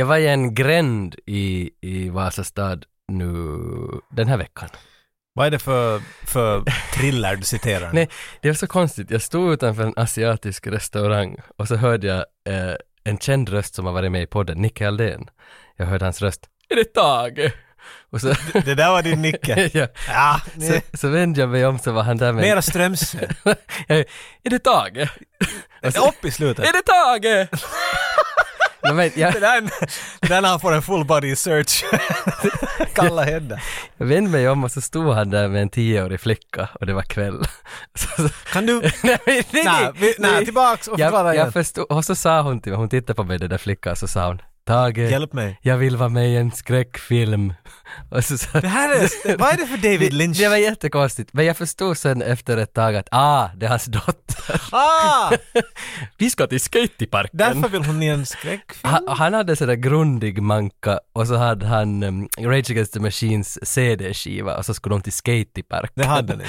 Jag var i en gränd i, i Vasastad nu den här veckan. Vad är det för, för thriller du citerar? Nej, det var så konstigt. Jag stod utanför en asiatisk restaurang och så hörde jag eh, en känd röst som har varit med i podden, Nicke Aldén. Jag hörde hans röst. Är det Tage? Så, Det där var din Nicke. ja, Ja, så, så vände jag mig om så var han där med... mera Strömsö. är det Tage? Och så, Upp i slutet. är det Tage? Men jag, Det där, det där när han får en full body search. Kalla händer. jag vände mig om och så stod han där med en tioårig flicka och det var kväll. Så, Kan du... nej, nej, nej, Nej, tillbaks och förklara jag, igen. jag förstod, och så sa hon till mig, hon tittade på mig den där flickan, så sa hon Tage, Hjälp mig. jag vill vara med i en skräckfilm. Och så, så, Det här är... Vad är det för David Lynch? det var jättekonstigt, men jag förstod sen efter ett tag att ah, det är hans dotter. Ah! Vi ska till skateparken. Därför vill hon i en skräckfilm? Han, han hade sådär grundig manka och så hade han um, Rage Against the Machines CD-skiva och så skulle de till skateparken. Det hade ni.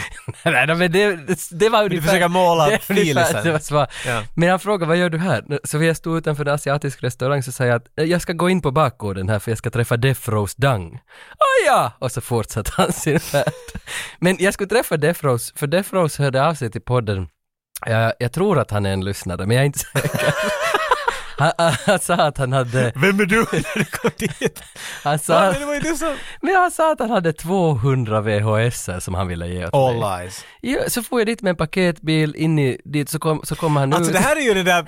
Nej, men det, det, det var ungefär... försöker måla det, filisen. Det var svar. Ja. Men han frågade vad gör du här? Så vi stod utanför en asiatisk restaurang så sa jag att "Eh, jag ska gå in på bakgården här för jag ska träffa Death Rose Dang. Ah ja! Och så fortsatte han sin färd. Men jag skulle träffa Death Rose, för Death Rose hörde av sig till podden. Jag, jag tror att han är en lyssnare, men jag är inte säker. Han, han, han sa att han hade, Vem är du när du kom dit? han Ja, sa, men det han sa att han hade 200 VHS som han ville ge åt All mig. lies. Ja, så får jag dit med en paketbil in i dit så, kom, så kommer han Alltså ut. det här är ju det där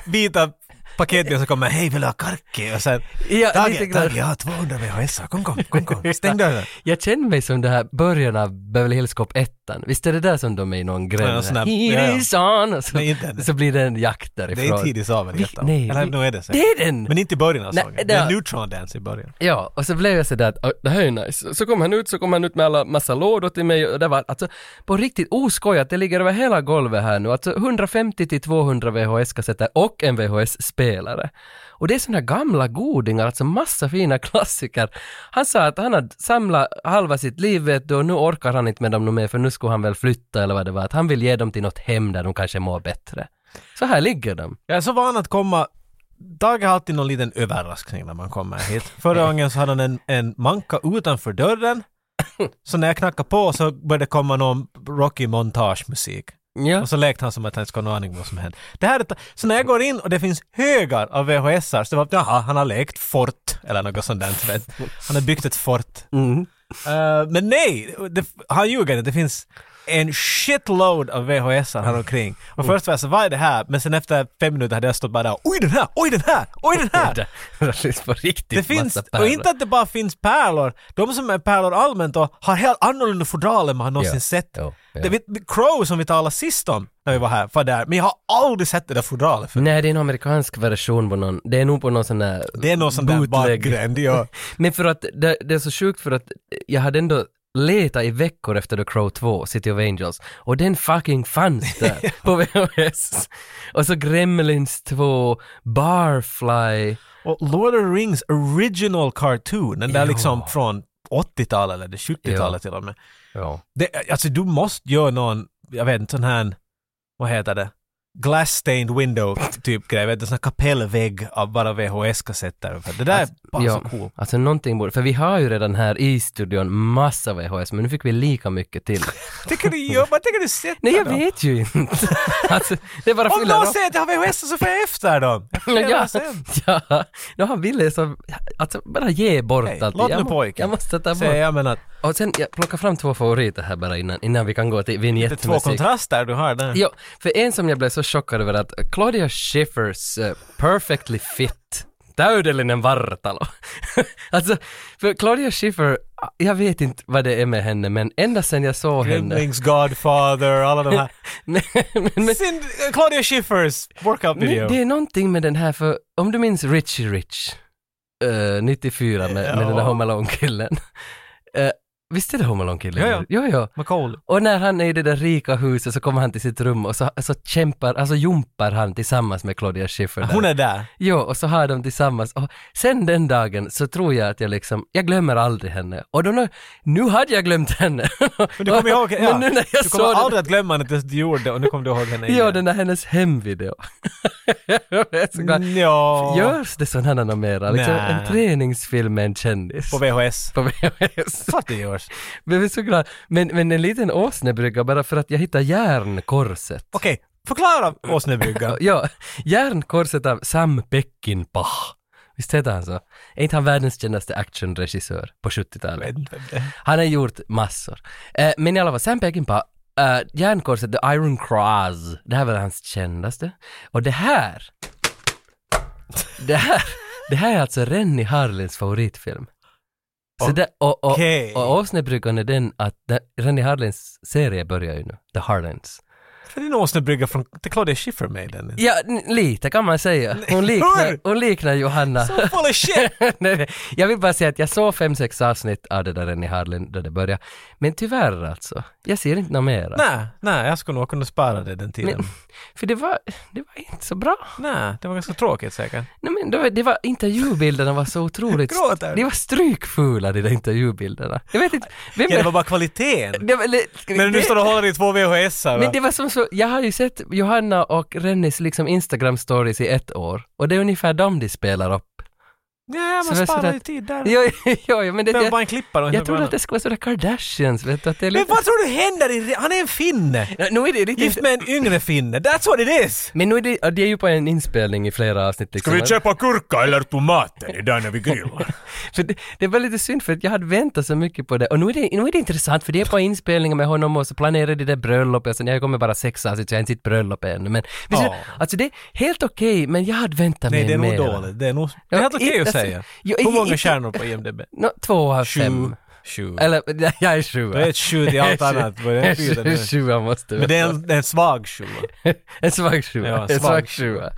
paketet som kommer, hej vill du ha karki? Och sen, Ja, Tage. Tage, jag har 200 VHS, kom kom, kom kom, stäng dörren. Jag känner mig som det här början av Beverly Hills Cop 1. Visst är det där som de är i någon Ja, gränd? sån här- It ja, ja. is on! Så, Nej, inte så blir det en jakt därifrån. Det är inte av Vi- ettan. nej, Eller nu är det så. Det är den! Men inte i början av Nej, sången. det- är neutron dance i början. Ja, och så blev jag sådär att "Oj, det här är nice. Så kom han ut, så kom han ut med alla massa lådor till mig och det var alltså på riktigt oskojat, det ligger över hela golvet här nu. Alltså 150 till 200 VHS-kassetter och en VHS-spelare. Och det är sådana gamla godingar, alltså massa fina klassiker. Han sa att han hade samlat halva sitt liv vet du, och nu orkar han inte med dem mer för nu skulle han väl flytta eller vad det var. Att han vill ge dem till något hem där de kanske mår bättre. Så här ligger de. Jag är så van att komma Tage har alltid någon liten överraskning när man kommer hit. Förra gången så hade han en, en manka utanför dörren. Så när jag knackade på så började det komma någon Rocky montagemusik. Ja. Och så lekte han som att han inte skulle ha någon aning om vad som hände. Det här så när jag går in och det finns högar av VHSar så det var jaha, han har lekt fort eller något sånt där. Han har byggt ett fort. Mm. Eh, men nej, det, han ljuger inte. Det finns en shitload av VHS här omkring. Och först var jag så, vad är det här? Men sen efter fem minuter hade jag stått bara där, oj den här, oj den här, oj den här! Det, finns på riktigt Det finns, massa och inte att det bara finns pärlor, de som är pärlor allmänt och har helt annorlunda fodral än man har någonsin Ja, sett. ja, ja. Det, Crow som vi talade sist om när vi var här, var där, men jag har aldrig sett det där fodralet för Nej, det är en amerikansk version på någon, det är nog på någon sån där Det är någon sån där bootleg. bakgränd, ja. Men för att det, det är så sjukt för att jag hade ändå letat i veckor efter The Crow 2, City of Angels, och den fucking fanns där på VHS. Och så Gremlins 2, Barfly, Och Lord of the Rings original cartoon, den där Ja. liksom från 80-talet eller det 70-talet till och med. ja. Det, alltså du måste göra någon, jag vet inte, sån här, vad heter det? Glass stained window typ grej, du, sån här kapellvägg av bara VHS-kassetter. Det där är bara ja, så cool. Alltså någonting borde, för vi har ju redan här i studion massa VHS, men nu fick vi lika mycket till. Tänker du vad tänker du sätta Nej, jag dem? vet ju inte. alltså, det är bara Om någon säger att jag har VHS så får jag efter dem. Jag Ja, sen. ja, no, han ville så, alltså bara ge bort Hej, allt. låt nu pojken. jag måste ta bort. Säger jag men att Och sen, jag plockar fram två favoriter här bara innan, innan vi kan gå till det är två kontraster du har där. Jo, för en som jag blev så chockad över att Claudia Schiffers uh, Perfectly Fit täydellinen vartalo. alltså, för Claudia Schiffer, jag vet inte vad det är med henne, men ända sedan jag såg henne... Gremlings, Godfather, alla de här. men, men, men, Sin, Claudia Schiffers workout men video. det är någonting med den här, för om du minns Richie Rich, eh, 94 med, med den där. Home Alone-killen. Eh, Visst är det Home Alone-killen? Ja, ja. Jo, jo. Macaulay. Och när han är i det där rika huset så kommer han till sitt rum och så, så kämpar, alltså jumpar han tillsammans med Claudia Schiffer där. Hon är där. Jo, och så har de tillsammans. Och sen den dagen så tror jag att jag liksom, jag glömmer aldrig henne. Och då nu, hade jag glömt henne. Men du kommer ihåg, ja. Men nu när jag du kommer aldrig att glömma henne tills du gjorde och nu kommer du ihåg henne Ja, igen. den där hennes hemvideo. Ja. Görs det sådana mera? Liksom en träningsfilm med en kändis. På VHS. På VHS. Klart det görs. Men jag är så glad. Men, men en liten åsnebrygga bara för att jag hittade järnkorset. Okej, förklara åsnebryggan. Ja, järnkorset av Sam Peckinpah. Visst heter han så? Är inte han världens kändaste actionregissör på 70-talet? Han har gjort massor. Eh, men i alla fall, Sam Peckinpah, eh, järnkorset The Iron Cross, det här är väl hans kändaste. Och det här, det här, det här är alltså Rennie Harlins favoritfilm. Så det, och, och, och åsnebryggan är den att Rennie Harlins serie börjar ju nu, The Harlins. För det är en åsnebrygga från... Det är Claudia Schiffer med i den. Ja, lite kan man säga. Hon liknar, hon liknar Johanna. So full of shit! nej. Jag vill bara säga att jag såg fem, sex avsnitt av det där Rennie Harlin då det började. Men tyvärr alltså, jag ser inte något mera. nej, nej, jag skulle nog kunna spara det den tiden. Men, för det var, det var inte så bra. nej, det var ganska tråkigt säkert. Nej, men det var, det var intervjubilderna var så otroligt... Gråter. De var strykfula de där intervjubilderna. Jag vet inte, vem Ja, det var bara kvaliteten. det var, eller- Men du det- står och håller i två VHS-ar Men det var som så, Alltså, jag har ju sett Johanna och Rennies liksom Instagram-stories i ett år och det är ungefär dem de spelar upp. Ja, Så man sparar ju tid där. Jo, jo, jo men det, var jag, bara en klippare jag trodde att det skulle vara sådär Kardashians, vet du, att det är Men lite... vad tror du händer i... Han är en finne! Ja, nu är det riktigt... Gift med en yngre finne. That's what it is! Men nu är det, det är ju på en inspelning i flera avsnitt liksom. köpa gurka eller tomater idag när vi grillar? För det, det var lite synd för att jag hade väntat så mycket på det och nu är det, nu är det intressant för det är på inspelningar med honom och så planerar de det bröllopet och sen jag kommer bara sex avsnitt så jag har inte sett bröllopet ännu men... men Ja. Alltså det är helt okej men jag hade väntat Nej, mig det är nog mer. dåligt. Det är nog... Det är helt okej alltså, säga. jo, Hur i- många stjärnor på IMDB? Nå, två av Sju. fem. Sju. Eller, jag är sju. Du är ett sju till allt annat. Det sjua måste Men det är en, det en svag sjua. En svag sjua. Ja, en svag svag sjua.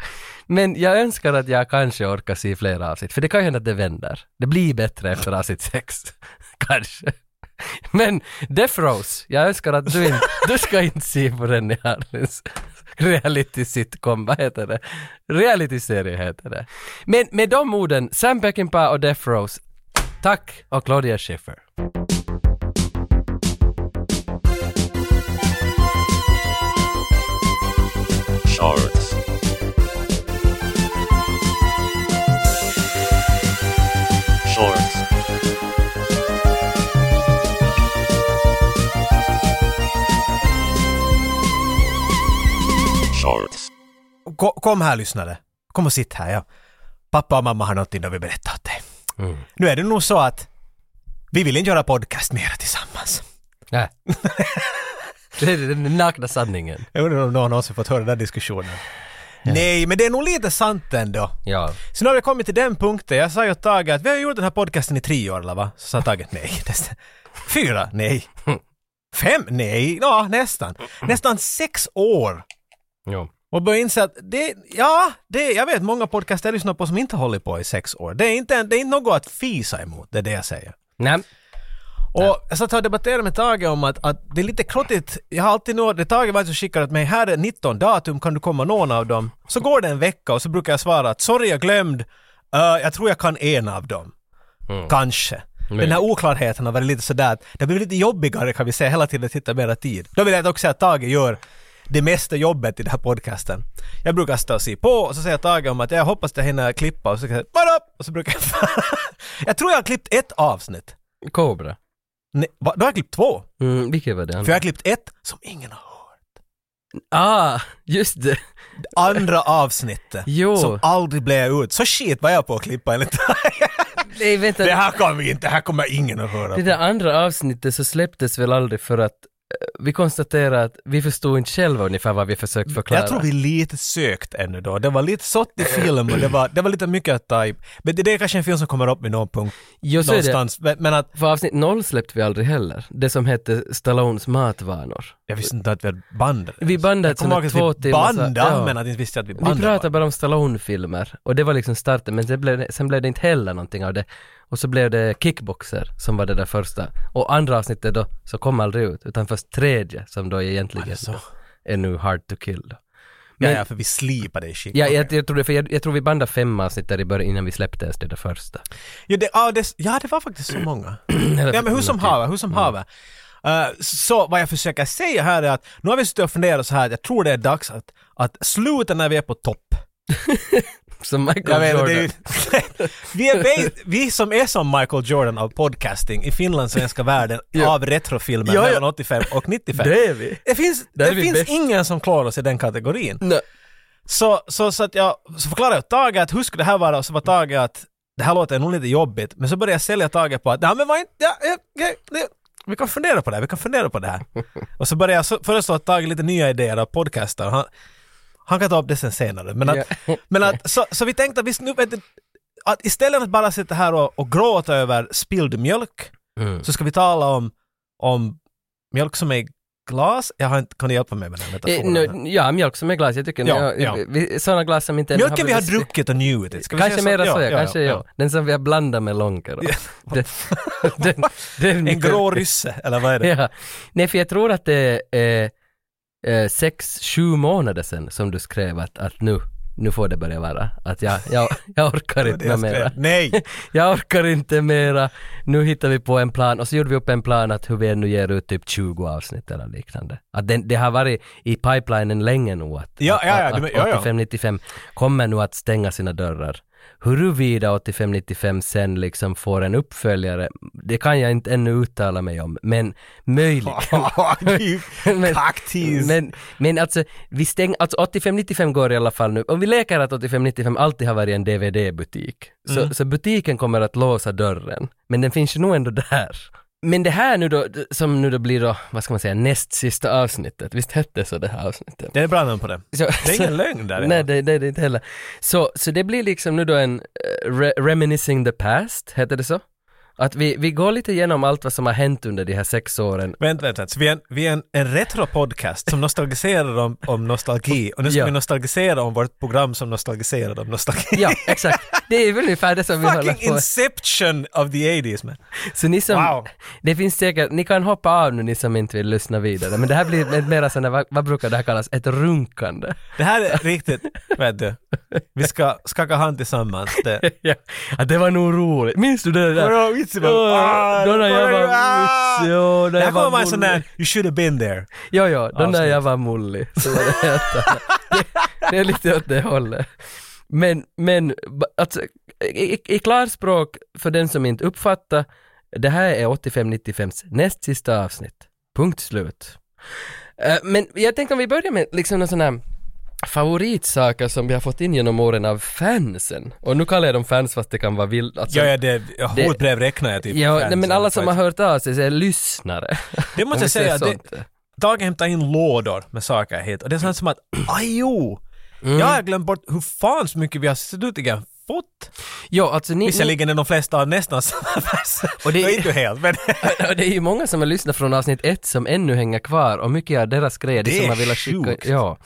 Men jag önskar att jag kanske orkar se fler avsnitt, för det kan ju hända att det vänder. Det blir bättre efter avsnitt sex. kanske. Men Death Rose, jag önskar att du inte, du ska inte se på Rennie Harlins reality sitcom, vad heter det? Reality-serie heter det. Men med de orden, Sam Peckinpah och Death Rose, tack och Claudia Schiffer. Shorts. Ko- Kom här lyssnare. Kom och sitt här. Ja. Pappa och mamma har någonting de vill berätta åt dig. Mm. Nu är det nog så att vi vill inte göra podcast mera tillsammans. Nej. det är den nakna sanningen. Jag undrar om någon någonsin fått höra den diskussionen. Nej, men det är nog lite sant ändå. Ja. Så nu har vi kommit till den punkten. Jag sa ju åt Tage att vi har gjort den här podcasten i tre år, eller va? Så sa Tage nej. Fyra? Nej. Fem? Nej. Ja, nästan. Nästan sex år. Jo. Och börjar inse att det, ja, det, jag vet många podcaster jag lyssnar på som inte håller på i sex år. Det är inte, det är inte något att fisa emot, det är det jag säger. Nej. Och jag satt och debatterade med Tage om att, att det är lite krottigt. Jag har alltid något, det Tage var som skickar att mig, här är 19 datum, kan du komma någon av dem? Så går det en vecka och så brukar jag svara att sorry jag glömde, uh, jag tror jag kan en av dem. Mm. Kanske. Den Möjligt. här oklarheten har varit lite sådär, det blir lite jobbigare kan vi säga hela tiden att hitta mera tid. Då vill jag också säga att Tage gör det mesta jobbet i den här podcasten. Jag brukar stå och se på och så säger Tage om att jag hoppas att jag hinner klippa och så kan jag och så brukar jag Jag tror jag har klippt ett avsnitt. Cobra. Nej, va? Då har jag klippt två. Mm, vilket var det? För jag har klippt ett som ingen har hört. Ah, just det. Andra avsnittet. Jo. Som aldrig blev ut. Så shit var jag på att klippa enligt Nej, vänta. Det här vi inte, det här kommer ingen att höra Det på. där andra avsnittet så släpptes väl aldrig för att vi konstaterade att vi förstod inte själva ungefär vad vi försökt förklara. Jag tror vi lite sökt ännu då. Det var lite sått i film och det var, det var lite mycket att ta i. Men det, det är kanske en film som kommer upp i någon punkt Jo, så är det. någonstans. Men- att För avsnitt noll släppte vi aldrig heller. Det som hette Stallones matvanor. jag visste inte att vi hade bandat. Vi bandade Jag ihåg två att vi timmar. så- bandade, ja. men att inte visste att vi Vi bandade. pratade bara om Stallone-filmer och det var liksom starten men sen blev det, sen blev det inte heller någonting av det. Och så blev det Kickboxer som var det där första. Och andra avsnittet då, så kom aldrig ut, utan först tredje som då egentligen så? då är nu Hard to Kill då. Ja, Men- ja, för vi slipade i skick. Ja, jag, jag, tror det, för jag, jag tror vi bandade fem avsnitt där i början innan vi släppte ens det där första. Ja, det, ja, det, ja, det var faktiskt så många. Ja, men hur som haver, hur som haver. Uh, så vad jag försöker säga här är att nu har vi suttit och funderat så här jag tror det är dags att, att sluta när vi är på topp. Som Michael vet, Jordan. det är, vi, är, vi som är som Michael Jordan av podcasting i finlandssvenska världen Ja. av retrofilmer Ja, ja. mellan 85 och 95. Det är vi. Det finns, det vi finns bäst. ingen som klarar sig i den kategorin. Nej. Så, så, så att jag så förklarade jag Tage att hur skulle det här vara och så var Tage att det här låter nog lite jobbigt men så började jag sälja Tage på att nej men vad inte, ja, ja, ja, det, vi kan fundera på det här, vi kan fundera på det här. och så började jag föreslå att Tage lite nya idéer av podcastar. Han, han kan ta upp det sen senare. Men att, Ja. men att så, så vi tänkte att vi nu vet du, att istället för att bara sitta här och, och gråta över spilld mjölk Mm. så ska vi tala om, om mjölk som är glas. Jag har inte, kan du hjälpa mig med den Eh, metaforen? nu, ja, mjölk som är glas. Jag tycker Ja, ja. Vi, sådana glas som inte Mjölken vi har druckit och njutit. Ska Kanske mera så, ja, ja, kanske ja, Den som vi har blandat med Lonker. En grå rysse, eller vad är det? Nej, för jag tror att det är eh, sex, sju månader sedan som du skrev att, att nu, nu får det börja vara. Att jag, jag, jag orkar Det inte det jag mera. Nej! Jag orkar inte mera. Nu hittar vi på en plan och så gjorde vi upp en plan att hur vi ännu ger ut typ 20 avsnitt eller liknande. Att den, det har varit i pipelinen länge nu att, Ja, ja, ja, att, det- att ja, ja. 85-95 kommer nu att stänga sina dörrar. Huruvida 85-95 sen liksom får en uppföljare, det kan jag inte ännu uttala mig om, men möjligen. men, men, men alltså, vi stäng, alltså 85-95 går i alla fall nu. Om vi leker att 85-95 alltid har varit en DVD-butik, så, Mm. så butiken kommer att låsa dörren. Men den finns ju nog ändå där. Men det här nu då, som nu då blir då, vad ska man säga, näst sista avsnittet, visst hette så det här avsnittet? Det är bra namn på det. Så, Det är så- ingen lögn där. Nej, det, det är det inte heller. Så, så det blir liksom nu då en eh, re, reminiscing the past, heter det så? Att vi, vi går lite igenom allt vad som har hänt under de här sex åren. Vänta, vänta. Så vi är en, vi är en, en retro-podcast som nostalgiserar om, om nostalgi och nu ska Ja. vi nostalgisera om vårt program som nostalgiserar om nostalgi. Ja, exakt. Det är väl ungefär det som vi håller Fucking på inception of the 80s man. Så ni som, Wow. det finns säkert, ni kan hoppa av nu ni som inte vill lyssna vidare, men det här blir ett mera sådär, vad, vad brukar det här kallas, ett runkande. Det här är riktigt, vet du. Vi ska skaka hand tillsammans. Det. ja, det var nog roligt. Minns du det där? Ja, vitsen var- Åh, Ah, Då när jag var ah. vits, jo, när Det här jag kommer vara en sån där, you should have been there. Jo, jo, då när jag var mullig. Så var det, det, det är lite åt det hållet. Men, men, alltså, i, i- i klarspråk för den som inte uppfattar, det här är 85-95s näst sista avsnitt. Punkt slut. Eh, men jag tänkte om vi börjar med liksom någon sån här favoritsaker som vi har fått in genom åren av fansen. Och nu kallar jag dem fans fast det kan vara vild. Alltså, Ja, ja, det, Det- hotbrev räknar jag typ. ja, nej, men alla som har hört av sig är lyssnare. Det måste jag säga, det. Dag hämtar in lådor med saker hit och det är sånt som att, aj jo! Mm. Jag har glömt bort hur fan så mycket vi har slutligen fått. Jo, alltså ni, ni, Visserligen är de flesta av nästan samma vers. Och det är- Ja, inte helt, men Och det är ju många som har lyssnat från avsnitt ett som ännu hänger kvar och mycket av deras grejer, det, Det som har velat skicka, ja.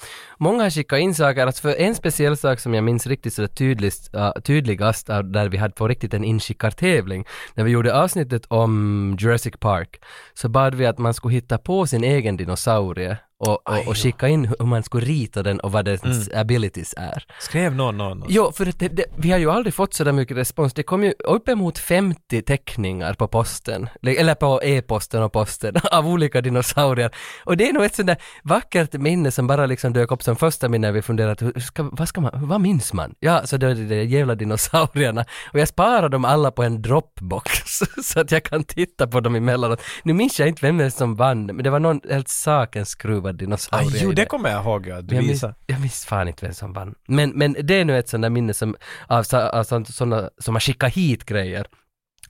Många har skickat in saker, alltså för en speciell sak som jag minns riktigt så tydligast, uh, tydligast där vi hade på riktigt en inskickartävling, när vi gjorde avsnittet om Jurassic Park, så bad vi att man skulle hitta på sin egen dinosaurie och, och, och skicka in hur man skulle rita den och vad dess Mm. abilities är. skrev någon någon. Jo, för det, det, vi har ju aldrig fått så där mycket respons. Det kom ju uppemot 50 teckningar på posten, eller på e-posten och posten, av olika dinosaurier. Och det är nog ett sånt där vackert minne som bara liksom dök upp som första minne vi funderat, hur ska, vad ska man, vad minns man? Ja, så det är de jävla dinosaurierna. Och jag sparar dem alla på en dropbox, så att jag kan titta på dem emellanåt. Nu minns jag inte vem det är som vann, men det var någon helt sakens skruvad dinosaurie. I jo, det. kommer jag ihåg att du Jag minns, jag minns fan inte vem som vann. Men, men det är nu ett sånt där minne som, av, av sånt- såna som har skickat hit grejer.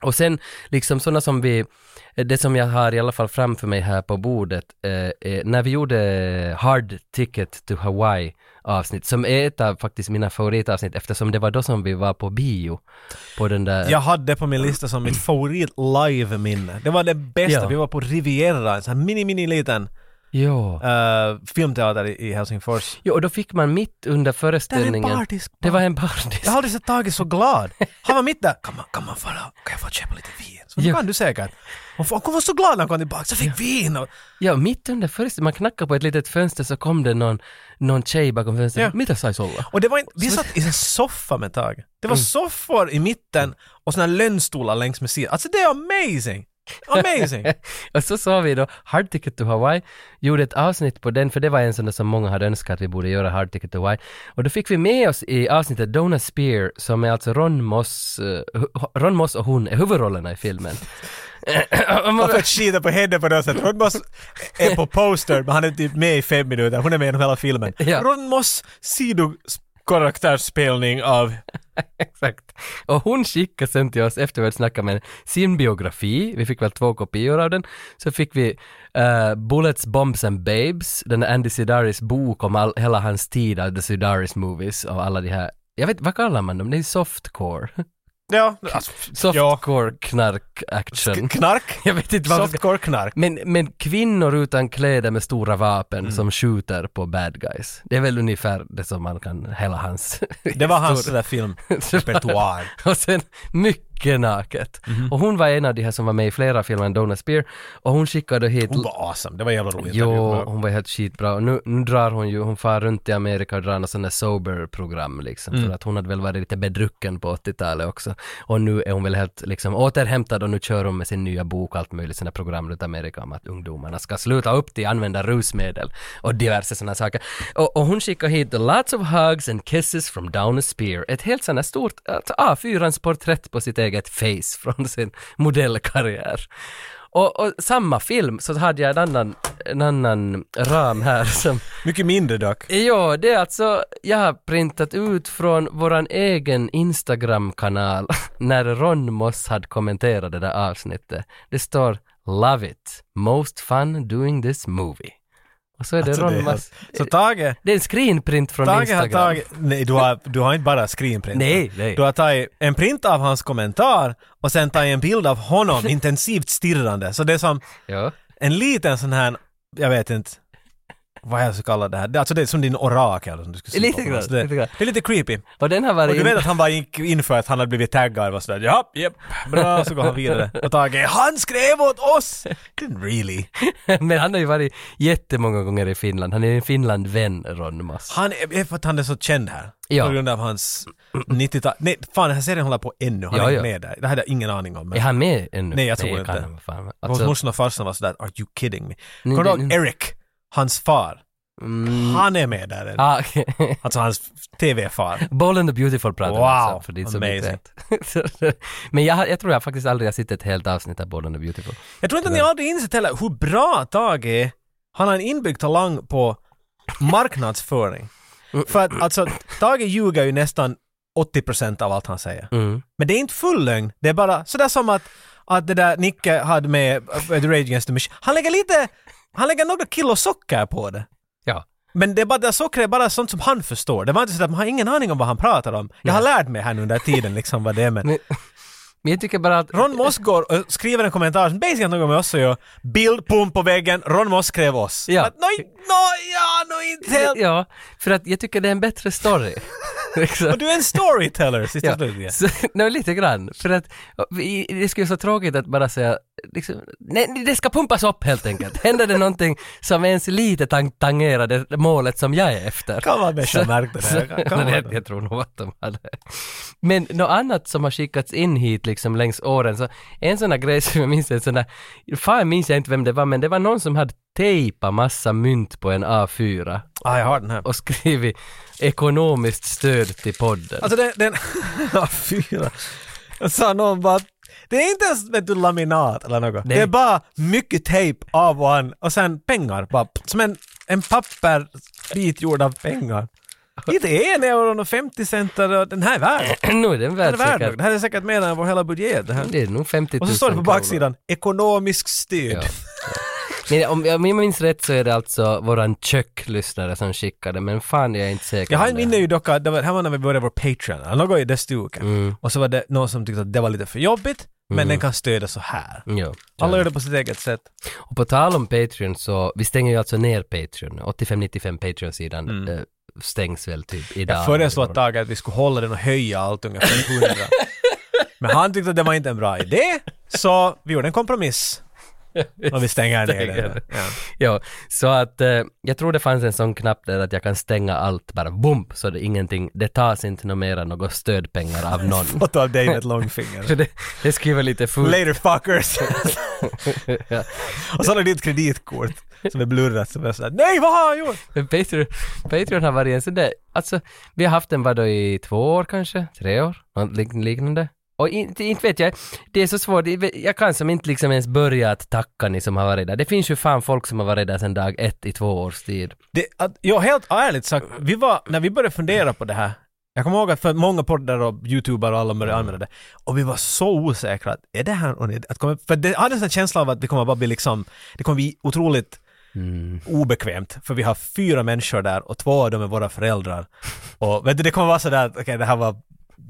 Och sen liksom sådana som vi, det som jag har i alla fall framför mig här på bordet, eh, eh, när vi gjorde Hard Ticket to Hawaii avsnitt, som är ett av faktiskt mina favoritavsnitt eftersom det var då som vi var på bio. På den där... Jag hade på min lista som mitt favorit live-minne. Det var det bästa. Ja. Vi var på Riviera, en sån här mini, mini liten Jo. eh, filmteater i, i Helsingfors. jo, och då fick man mitt under Det är en föreställningen... bardisk. Det var en bardisk. Jag har aldrig sett Tage så glad. Han var mitt där. Kan man, kan man fara? Kan jag få köpa lite vin? Så Ja. kan du säkert. Och folk var så glad när han kom tillbaka. Så fick vin och... Ja, mitt under föreställningen, man knackade på ett litet fönster så kom det någon, någon tjej bakom fönstret. Ja. Mitä sais olla? Och det var en, vi satt i en soffa med Tage. Det Mm. var soffor i mitten och såna lönnstolar längs med sidan. Alltså det är amazing! Amazing! och så sa vi då Hard Ticket to Hawaii, gjorde ett avsnitt på den, för det var en sån där som många hade önskat att vi borde göra Hard Ticket to Hawaii. Och då fick vi med oss i avsnittet Donna Spear, som är alltså Ron Moss, hu- Ron Moss och hon är huvudrollerna i filmen. Man- får skita på henne på något sätt. Ron Moss är på poster men han är typ med i fem minuter. Hon är med genom hela filmen. Ja. Ron Moss Karaktärsspelning av... Exakt. Och hon skickade sen till oss efter vi snackat med henne sin biografi, vi fick väl två kopior av den, så fick vi uh, Bullets, Bombs and Babes, den Andy Sidaris bok om all, hela hans tid av The Sidaris movies och alla de här, jag vet, vad kallar man dem? Det är softcore. Ja, alltså, Softcore knark action. Knark. Jag vet inte varför. Softcore knark. Men, men kvinnor utan kläder med stora vapen Mm. som skjuter på bad guys. Det är väl ungefär det som man kan, hela hans Det var hans sådär filmrepertoar. och sen mycket naket. Mhm. Och hon var en av de här som var med i flera filmer än Donna Spear. Och hon skickade hit... Hon var awesome. Det var jävla roligt. Jo, hon var helt skitbra. Och nu, nu drar hon ju, hon far runt i Amerika och drar något sånt där sober-program liksom. Mm. För att hon hade väl varit lite bedrucken på 80-talet också. Och nu är hon väl helt liksom återhämtad och nu kör hon med sin nya bok och allt möjligt, sina program runt Amerika om att ungdomarna ska sluta upp till använda rusmedel och diverse sådana saker. Och, och hon skickar hit lots of hugs and kisses from Donna Spear. Ett helt sånt här stort, alltså A4-ans porträtt på sitt eget face från sin modellkarriär. Och, och samma film så hade jag en annan, en annan ram här som Mycket mindre dock. Ja, det är alltså, jag har printat ut från våran egen Instagram-kanal när Ron Moss hade kommenterat det där avsnittet. Det står “Love it, most fun doing this movie”. Och så är det Alltså, Ron det är Så Tage, Det är en screenprint från Tage har Instagram. tagit... Nej, du har, du har inte bara screenprint. Nej, nej. Du har tagit en print av hans kommentar och sen tagit en bild av honom intensivt stirrande. Så det är som Ja. en liten sån här, jag vet inte, vad jag ska kalla det här. Det- Alltså det är som din orakel som du skulle Lite på. grann, det, lite grann. det är lite creepy. Och den har Och varit... du vet att han bara gick in för att han hade blivit taggad och sådär ja, japp, bra, så går han vidare. Och Tage, han skrev åt oss! Didn't really. Men han har ju varit jättemånga gånger i Finland. Han är en Finland-vän, Ron. Han är, för att han är så känd här. Ja. På grund av hans 90-tal. Nej, fan den här serien håller på ännu. Han Ja, är ja. med där. Det hade jag ingen aning om. Men Är han med ännu? Nej, jag tror kan inte. han vara fan. Hos Alltså, morsan och farsan var sådär, are you kidding me? Nej, Kommer du ihåg Eric? Hans far. mm, Han är med där. ah, okej. Alltså hans TV-far. Bold and the Beautiful pratar vi Wow, alltså, för inte amazing. vet. Men jag, jag tror jag faktiskt aldrig har sett ett helt avsnitt av Bold and the Beautiful. Jag tror inte ni aldrig insett heller hur bra Tage är. Han har en inbyggd talang på marknadsföring. För att alltså, Tage ljuger ju nästan 80% av allt han säger. Mm. Men det är inte full lögn. Det är bara sådär som att, att det där Nicke hade med uh, The Rage Against the Machine. Han lägger lite, han lägger några kilo socker på det. Ja. Men det är bara, det socker är bara sånt som han förstår. Det var inte så att man har ingen aning om vad han pratar om. Jag har lärt mig här nu under tiden liksom vad det är men... Men, men jag tycker bara att... Ron Moss går och skriver en kommentar som basically något med oss att göra. Bild, pump på väggen, Ron Moss skrev oss. Ja. Att, nå, ja, nå inte helt. Ja, för att jag tycker det är en bättre story. Liksom. Och du är en storyteller, sista Ja, slutligen. nej, lite grann. För att det skulle vara så tråkigt att bara säga, liksom, nej, det ska pumpas upp helt enkelt. Händer det någonting som ens lite tang- tangerar det målet som jag är efter. Kan vara människa märkte det. här. Kan, vara jag, jag tror nog att de hade. Men något annat som har skickats in hit liksom längs åren, så en sån här grej som jag minns, en sån där, fan minns jag inte vem det var, men det var någon som hade tejpat massa mynt på en A4 Ah, jag har den här. och skrivit ekonomiskt stöd till podden. Alltså den, den ja, fyra. Jag sa någon bara det är inte ens vet du, laminat eller något. Nej. Det är bara mycket tejp av och an och sen pengar. Bara, som en, en pappersbit gjord av pengar. Inte en euro och 50 cent och den här är värd. nu är den Den är värd värd säkert. Det här är säkert mer än vår hela budget. Det här. Det är nog 50 000 Och så står det på baksidan, ekonomisk stöd. Ja. Men om jag minns rätt så är det alltså våran köklyssnare som skickade, men fan jag är inte säker. En det. minne ju dock att det var, här var när vi började vår Patreon, eller något i det stuket. Mm. Och så var det någon som tyckte att det var lite för jobbigt. men den kan stödja så här. Ja. Alla gör det på sitt eget sätt. Och på tal om Patreon så, vi stänger ju alltså ner Patreon. 85-95 Patreon-sidan eh, stängs väl typ idag. Jag föreslog ett tag att vi skulle hålla den och höja allt ungefär 100. Men han tyckte att det var inte en bra idé, så vi gjorde en kompromiss. Och vi stänger ner den. Ja. Ja, så att eh, jag tror det fanns en sån knapp där att jag kan stänga allt bara boom, så det ingenting, det tas inte något mera några stödpengar av någon. Foto av dig med ett långfinger. Så det, det vara lite fult. Later fuckers! Ja. och så har du ditt kreditkort som är blurrat som är såhär Nej vad har jag gjort? Patreon, Patreon har varit en sån där, alltså vi har haft den vadå i två år kanske, tre år, något lik- liknande. Och inte, inte vet jag, det är så svårt, jag kan som inte liksom ens börja att tacka ni som har varit där. Det finns ju fan folk som har varit där sedan dag ett i två års tid. Det, att, ja, helt ärligt sagt, vi var, när vi började fundera på det här, jag kommer ihåg att för många poddar och youtubare och alla började använda det, och vi var så osäkra att är det här, att kommer, för det hade en känsla av att det kommer bara bli liksom, det kommer bli otroligt obekvämt, för vi har fyra människor där och två av dem är våra föräldrar. Och vet du, det kommer vara sådär att okej, det här var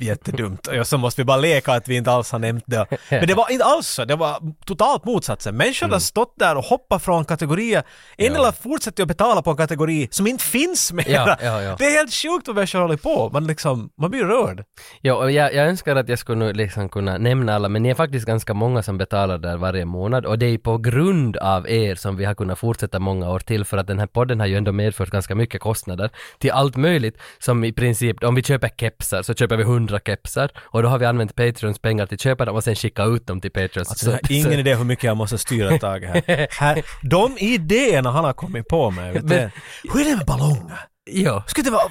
jättedumt och så måste vi bara leka att vi inte alls har nämnt det. Men det var inte alls så, det var totalt motsatsen. Människor har stått där och hoppat från kategorier, en del har fortsatt att betala på en kategori som inte finns mera. Ja, ja, ja. Det är helt sjukt vad människor håller på, man liksom, man blir rörd. Ja, och jag, jag önskar att jag skulle liksom kunna nämna alla, men ni är faktiskt ganska många som betalar där varje månad och det är på grund av er som vi har kunnat fortsätta många år till för att den här podden har ju ändå medfört ganska mycket kostnader till allt möjligt som i princip, om vi köper kepsar så köper vi 100 kepsar och då har vi använt Patreons pengar till att köpa dem och sen skicka ut dem till Patreons. Alltså, jag har ingen idé hur mycket jag måste styra ett tag här. här. De idéerna han har kommit på med. Men- Hur är det med ballonger? Ja. Skulle det vara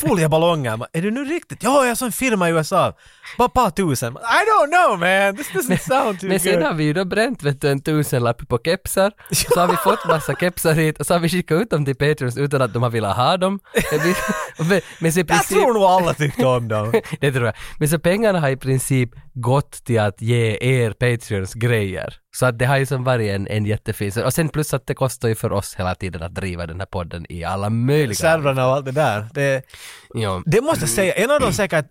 folieballonger? Är det nu riktigt? Ja, jag har en firma i USA. Bara ett par tusen. I don't know man, this doesn't sound too Men sen good. har vi ju då bränt vet du, en tusenlapp på kepsar, så har vi fått massa kepsar hit och så har vi skickat ut dem till Patreons utan att de har velat ha dem. Men Men, så i Jag princip, tror nog alla tyckte om dem. det tror jag. Men så pengarna har i princip gått till att ge er Patreons grejer. Så att det har ju som varit en, en jättefin, och sen plus att det kostar ju för oss hela tiden att driva den här podden i alla möjliga... Servrarna och allt det där. Det, Ja. det måste jag säga, en av de säkert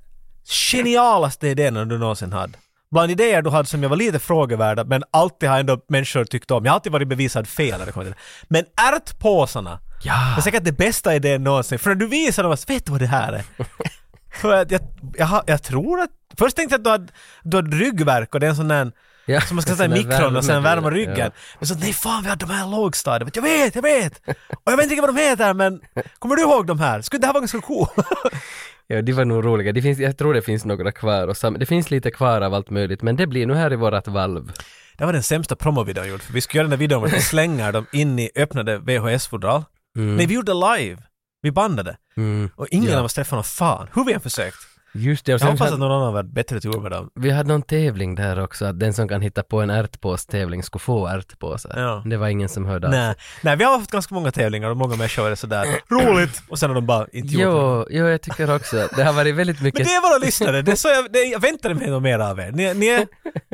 genialaste idéerna du någonsin hade. Bland idéer du hade som jag var lite frågevärda, men alltid har ändå människor tyckt om. Jag har alltid varit bevisad fel när det kommer till det. Men ärtpåsarna, det är Ja. säkert det bästa idén någonsin. För när du visar dem, vet du vad det här är? För att jag, jag, jag tror att... Först tänkte jag att du hade, du hade ryggvärk och det är en sån där Ja, som man ska sätta i mikron och sen värma ryggen. ja. Men så nej fan vi har de här lågstadiet. Jag vet, jag vet! Och jag vet inte vad de heter men kommer du ihåg de här? Skulle det här vara ganska cool? Ja, de var nog roliga. Det finns, jag tror det finns några kvar och sam, det finns lite kvar av allt möjligt, men det blir nu här i vårat valv. Det var den sämsta promovideon jag gjort. För vi skulle göra den där videon där vi slänger dem in i öppnade VHS-fodral. Nej, vi gjorde live. Vi bandade. Mm. Och ingen Ja. av oss träffade någon fan. Hur vi än försökt. Just det, och Jag sen hoppas hade, att någon annan var bättre tur med dem. vi hade någon tävling där också, att den som kan hitta på en ärtpåstävling skulle få ärtpåsar. Ja. Det var ingen som hörde av Nej. Nej, vi har haft ganska många tävlingar och många människor är sådär roligt och sen har de bara inte gjort det. Jo, jo, jag tycker också att det har varit väldigt Men mycket, det är våra lyssnare, det är så jag, det, jag väntade mig något mer av er. Ni, ni, är,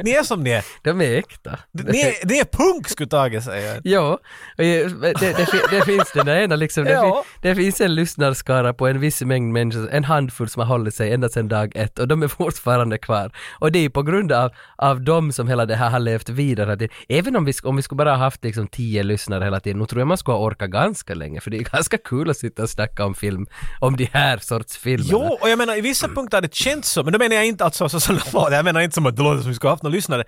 ni är som ni är. de är äkta. Ni är, ni är punk skulle Tage säga. Jo, jag- det, det, det finns den ena liksom, det, Ja. fin, det finns en lyssnarskara på en viss mängd människor, en handfull som har hållit sig ända sedan dag ett och de är fortfarande kvar. Och det är på grund av, av dem som hela det här har levt vidare. Det, även om vi, om vi skulle bara ha haft liksom tio lyssnare hela tiden, nu tror jag man skulle ha orkat ganska länge, för det är ganska kul att sitta och snacka om film, om de här sorts filmer. Jo, och jag menar i vissa punkter har det känts så, men då menar jag inte alltså så som det låter. Jag menar inte som att det låter som att vi skulle ha haft några lyssnare.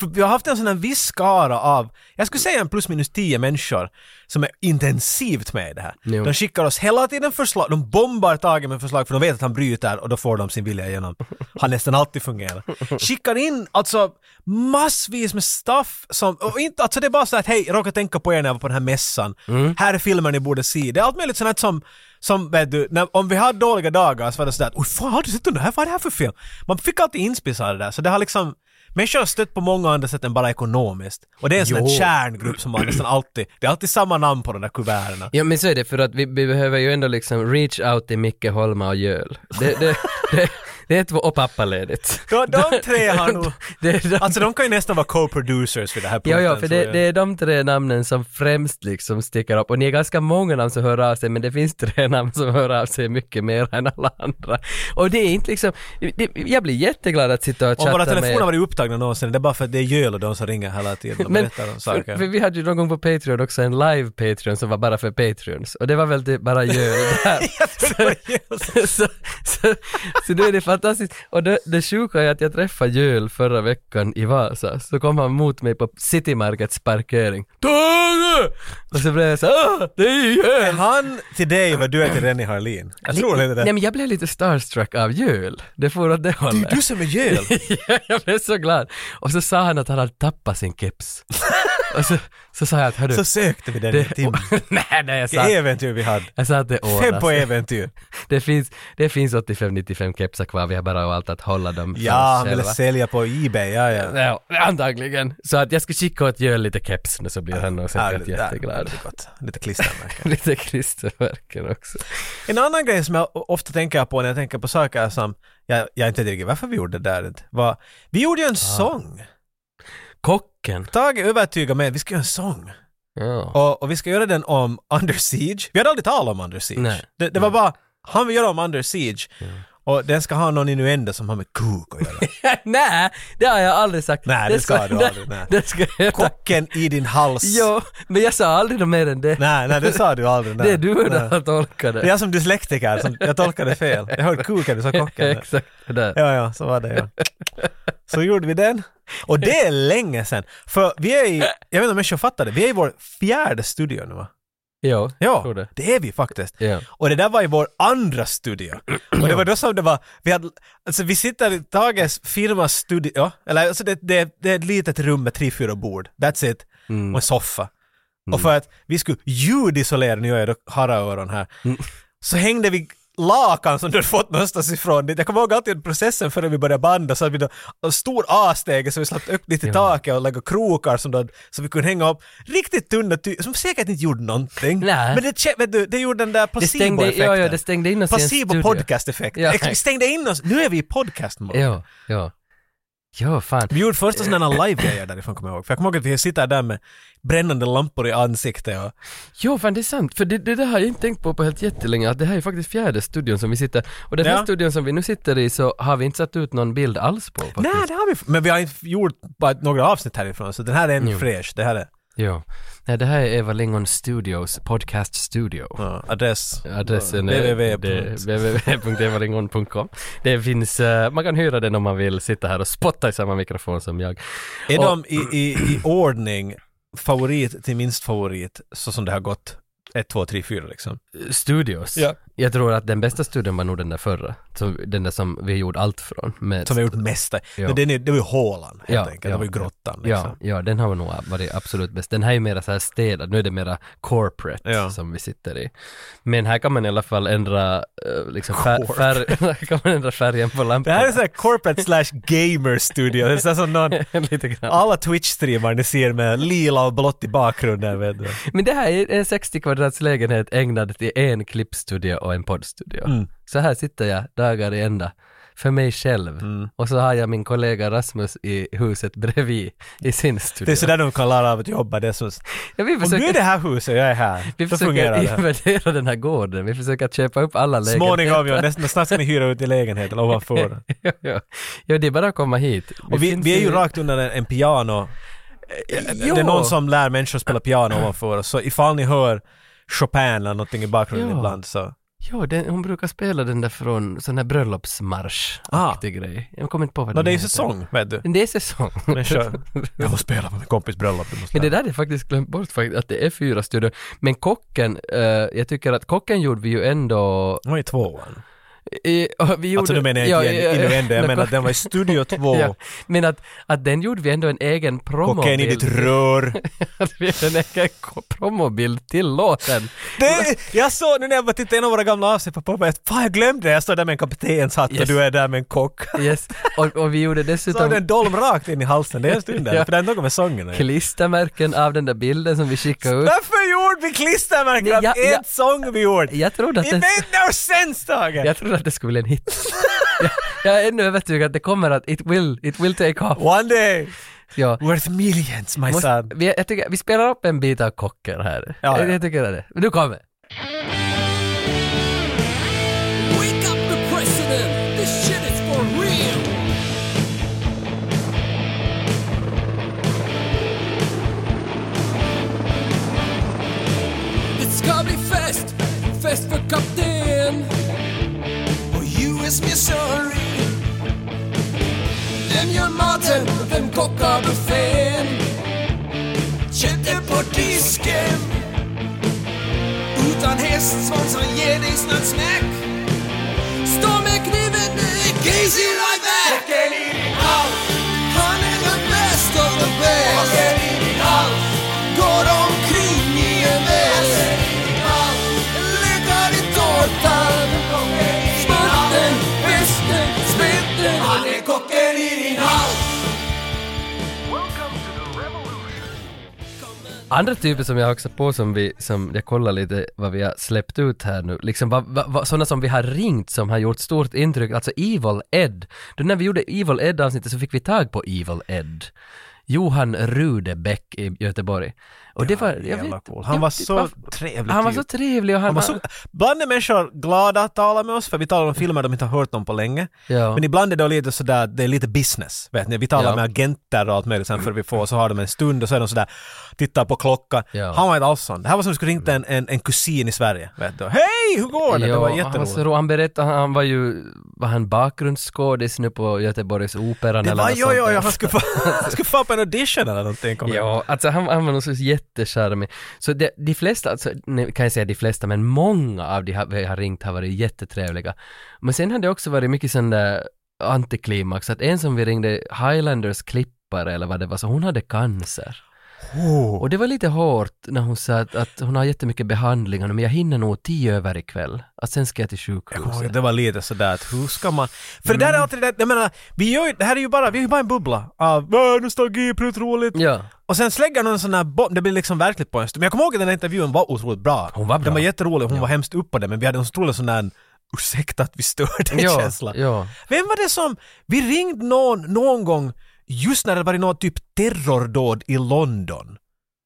För vi har haft en sån här viss skara av, jag skulle säga en plus minus tio människor som är intensivt med i det här. Jo. De skickar oss hela tiden förslag, de bombar Tage med förslag för de vet att han bryter och då får de sin vilja igenom. Har nästan alltid fungerat. Skickar in alltså massvis med stuff som, och inte, alltså det är bara så att hej, jag råkade tänka på er när jag var på den här mässan. Här är filmer ni borde se. Det är allt möjligt sånt här som som vet du, när, om vi hade dåliga dagar så var det sådär oj fan har du sett den där? Vad är det här för film? Man fick alltid inspisa det där så det har liksom Människor har stött på många andra sätt än bara ekonomiskt. Och det är en sån här kärngrupp som man nästan alltid, det är alltid samma namn på de där kuverterna. Ja men så är det för att vi, vi behöver ju ändå liksom reach out till Micke Holma och Jöl. Det, det, det, Det är två, och pappaledigt. De, de tre har nog... De, Alltså de kan ju nästan vara co-producers vid det här Ja, punkten. ja, för tror det, det är de tre namnen som främst liksom sticker upp och ni är ganska många namn som hör av sig men det finns tre namn som hör av sig mycket mer än alla andra. Och det är inte liksom, det, jag blir jätteglad att sitta och Om våra chatta med telefoner har varit upptagna någonsin, det är bara för att det är Jöl och de som ringer hela tiden och Men- berättar om för, saker. för vi hade ju någon gång på Patreon också en live Patreon som var bara för Patreons och det var väl typ bara göl där. så, så, så, så då är det fantastiskt. Och det, det sjuka är att jag träffade Jöl förra veckan i Vasa, så kom han mot mig på City Markets parkering. Tage! Och så blev jag så ah, det är ju Är Jöl! han till dig vad du är till Rennie Harlin? Jag tror inte det. Nej men jag blev lite starstruck av Jöl. Det får åt det Det är hållet. du som är Jöl! Ja, jag blev så glad. Och så sa han att han hade tappat sin keps. Och så, så sa jag att hördu, Så sökte vi den i det, timmen. nej, nej, jag sa, Vilket äventyr vi hade. jag sa att det ordnar Fem på äventyr. Det finns, det finns 85-95 kepsar kvar, vi har bara valt att hålla dem för Ja, oss han ville själva. sälja på Ebay, ja ja. Ja, antagligen. Så att jag ska skicka åt Jöl lite keps nu så blir han nog Ja, säkert det- jätteglad. det är gott. Lite klistermärken. lite klistermärken också. En annan grej som jag ofta tänker på när jag tänker på saker som jag, jag inte riktigt varför vi gjorde det där var, vi gjorde ju en sång. Kocken. Tage övertygade mig att vi ska göra en sång. Ja. Och, och vi ska göra den om Under Siege. Vi hade aldrig talat om Under Siege. Nej. Det, det var bara, han vill göra om Under Siege. Och den ska ha någon innuendo som har med kuk att göra. nej, det har jag aldrig sagt. Nej, det ska du aldrig, nej. Det ska jag. Kocken i din hals. Jo, men jag sa aldrig något mer än det. Nej, nej, det sa du aldrig. Nej. det är du som har tolkat Det är det. jag som dyslektiker, som, jag tolkade fel. Jag hörde kuken, du sa kocken. Exakt där. Ja, ja, så var det ja. Så gjorde vi den. Och det är länge sedan. För vi är i, jag vet inte om människor fattar det, vi är i vår fjärde studio nu va? Jo, Ja, tror det. det är vi faktiskt. Ja. Och det där var i vår andra studio. Och det var då som det var, vi hade, alltså vi sitter i Tages firmas studio, ja, eller alltså det, det, det är ett litet rum med tre, fyra bord. That's it. Mm. Och en soffa. Och för att vi skulle ljudisolera, nu gör jag haraöron här, Mm. så hängde vi lakan som du hade fått någonstans ifrån. Jag kommer ihåg alltid processen före vi började banda så hade vi då stor A-stege så vi slapp upp dit i Ja. taket och lägga krokar som då, så vi kunde hänga upp riktigt tunna ty- som säkert inte gjorde någonting. Nej. Men det, vet du, det gjorde den där placebo-effekten. ja, ja, det stängde in oss i en Placebo studio. podcast-effekt. Ja. Vi stängde in oss, nu är vi i podcast. Ja, ja. Ja, fan. Vi gjorde första sådana live-grejer därifrån kommer jag ihåg. För jag kommer ihåg att vi sitter där med brännande lampor i ansiktet och Jo, fan det är sant. För det, det där har jag inte tänkt på på helt jättelänge, att det här är faktiskt fjärde studion som vi sitter, och den här Ja. studion som vi nu sitter i så har vi inte satt ut någon bild alls på faktiskt. Nej, det har vi Men vi har inte gjort bara några avsnitt härifrån, så den här är en Jo. fräsch. Det här är Jo. Nej, det här är Eva Lingon Studios podcast studio. ja, adress. Adressen är www. www.evalingon.com. Det finns, eh, man kan hyra den om man vill sitta här och spotta i samma mikrofon som jag. Är Och- de i, i, i ordning favorit till minst favorit så som det har gått? 1, 2, 3, 4 liksom. Studios. Ja. Jag tror att den bästa studion var nog den där förra. Så den där som vi gjort allt från. Med Som vi har gjort mesta. Ja. Men den är, det var ju hålan helt Ja, enkelt. ja, det var ju grottan liksom. Ja, ja, den har nog varit absolut bäst. Den här är mera så här städad, nu är det mera corporate Ja. som vi sitter i. Men här kan man i alla fall ändra eh, liksom fär, här kan man ändra färgen på Det lamporna. här är såhär corporate slash gamer studio. Det är så här som någon, Lite grann. alla Twitch-streamar ni ser med lila och blått i bakgrunden vet du. Men det här är en 60 kvadrats lägenhet ägnad till en klippstudio och en poddstudio. Mm. Så här sitter jag dagar i ända. För mig själv. Mm. Och så har jag min kollega Rasmus i huset bredvid i sin studio. Det är sådär de kan lära av att jobba. Så, ja, vi om du försöker, är det här huset och jag är här, vi försöker det. inventera den här gården. Vi försöker köpa upp alla lägenheter. Småningom, ja, nästan, snart ska ni hyra ut i lägenheten ovanför. ja, ja. ja, det är bara att komma hit. Och vi, vi är ju rakt under en, en piano. Jo. Det är någon som lär människor spela piano ovanför oss. Så ifall ni hör Chopin eller någonting i bakgrunden Ja. ibland så... Ja, den, hon brukar spela den där från sån här bröllopsmarsch-aktig grej. Jag kommer inte på vad No, den det är heter. säsong, vet du. Det är säsong. Men kör. Jag får spela på min kompis bröllop. Men det där är faktiskt glömt bort faktiskt, att det är fyra studior. Men kocken, eh, jag tycker att kocken gjorde vi ju ändå... Den var i tvåan. I, och vi gjorde, Alltså nu menar jag inte ja, innuendo, jag menar att den var i studio två. Ja, men att, att den gjorde vi ändå en egen Kokain i promobild. ditt rör. att vi en egen promobild till låten. Det, jag såg nu när jag var tittade en av våra gamla avsnitt på Popeye, att fan jag glömde det, jag står där med en kaptenshatt och Yes. du är där med en kock. Yes. Och, och vi gjorde Så dessutom hade en dolm rakt in i halsen, det är en stund där, Ja. för det är något med sången. klistermärken av den där bilden som vi skickade ut. Varför gjorde vi klistermärken av en sång vi gjorde? Jag trodde att It den, made no sense Tage! Jag att det skulle bli en hit. Jag är ännu övertygad att det kommer att it will, it will take off. One day! Ja. Worth millions my Måste, son. vi, jag tycker, vi spelar upp en bit av kocken här. Ja, jag, ja. jag tycker det. Men nu kommer. Miss Missouri. Vem gör maten? Vem kockar buffén? Köttet på disken utan hästsvansar ger dig snart smäck Stå med kniven nu i Casey like Andra typer som jag också på som vi, som jag kollar lite vad vi har släppt ut här nu, liksom vad, vad, sådana som vi har ringt som har gjort stort intryck, alltså Evil Ed. Då när vi gjorde Evil Ed avsnittet så fick vi tag på Evil Ed. Johan Rudebäck i Göteborg. Och det var, jag vet, cool. Han var vet så trevlig Han var typ. så trevlig och han, Han var så, ibland är människor glada att tala med oss för vi talar om filmer de inte har hört om på länge. Ja. Men ibland är det lite sådär, det är lite business. Vet ni? Vi talar Ja. med agenter och allt möjligt sen för vi får, så har de en stund och så är de sådär, tittar på klockan. Ja. Han var inte alls sån. Det här var som om du skulle ringt en, en, en kusin i Sverige. Vet du? Hej, hur går det? det var han, jätteroligt. så ro, han berättade, han var ju, var han bakgrundsskådis nu på Göteborgs Operan Det eller var, något jo, sånt jo, jo, han skulle få, han skulle få på en audition eller någonting. ihåg. Ja, alltså han, han var nog så jättecharmig. Så det, de flesta, alltså, nej, kan jag säga de flesta, men många av de har, vi har ringt har varit jättetrevliga. Men sen har det också varit mycket sån där antiklimax, att en som vi ringde, Highlanders klippare eller vad det var, så hon hade cancer. Oh. Och det var lite hårt när hon sa att, att hon har jättemycket behandlingar, men jag hinner nog tio över ikväll. Att sen ska jag till Jag ihåg, sjukhuset. det var lite sådär att hur ska man... För det där är alltid det jag menar, vi gör det här är ju bara, vi är ju bara en bubbla av "Åh, nostalgi, roligt. Ja. Och sen slägger någon sån här bomb, det blir liksom verkligt på en stund. Men jag kommer ihåg att den här intervjun var otroligt bra. Hon var bra. Den var jätterolig, hon var hemskt upp på det, men vi hade en otrolig sån där ursäkta att vi störde Ja, känsla. ja. Vem var det som, vi ringde någon, någon gång just när det var något typ terrordåd i London.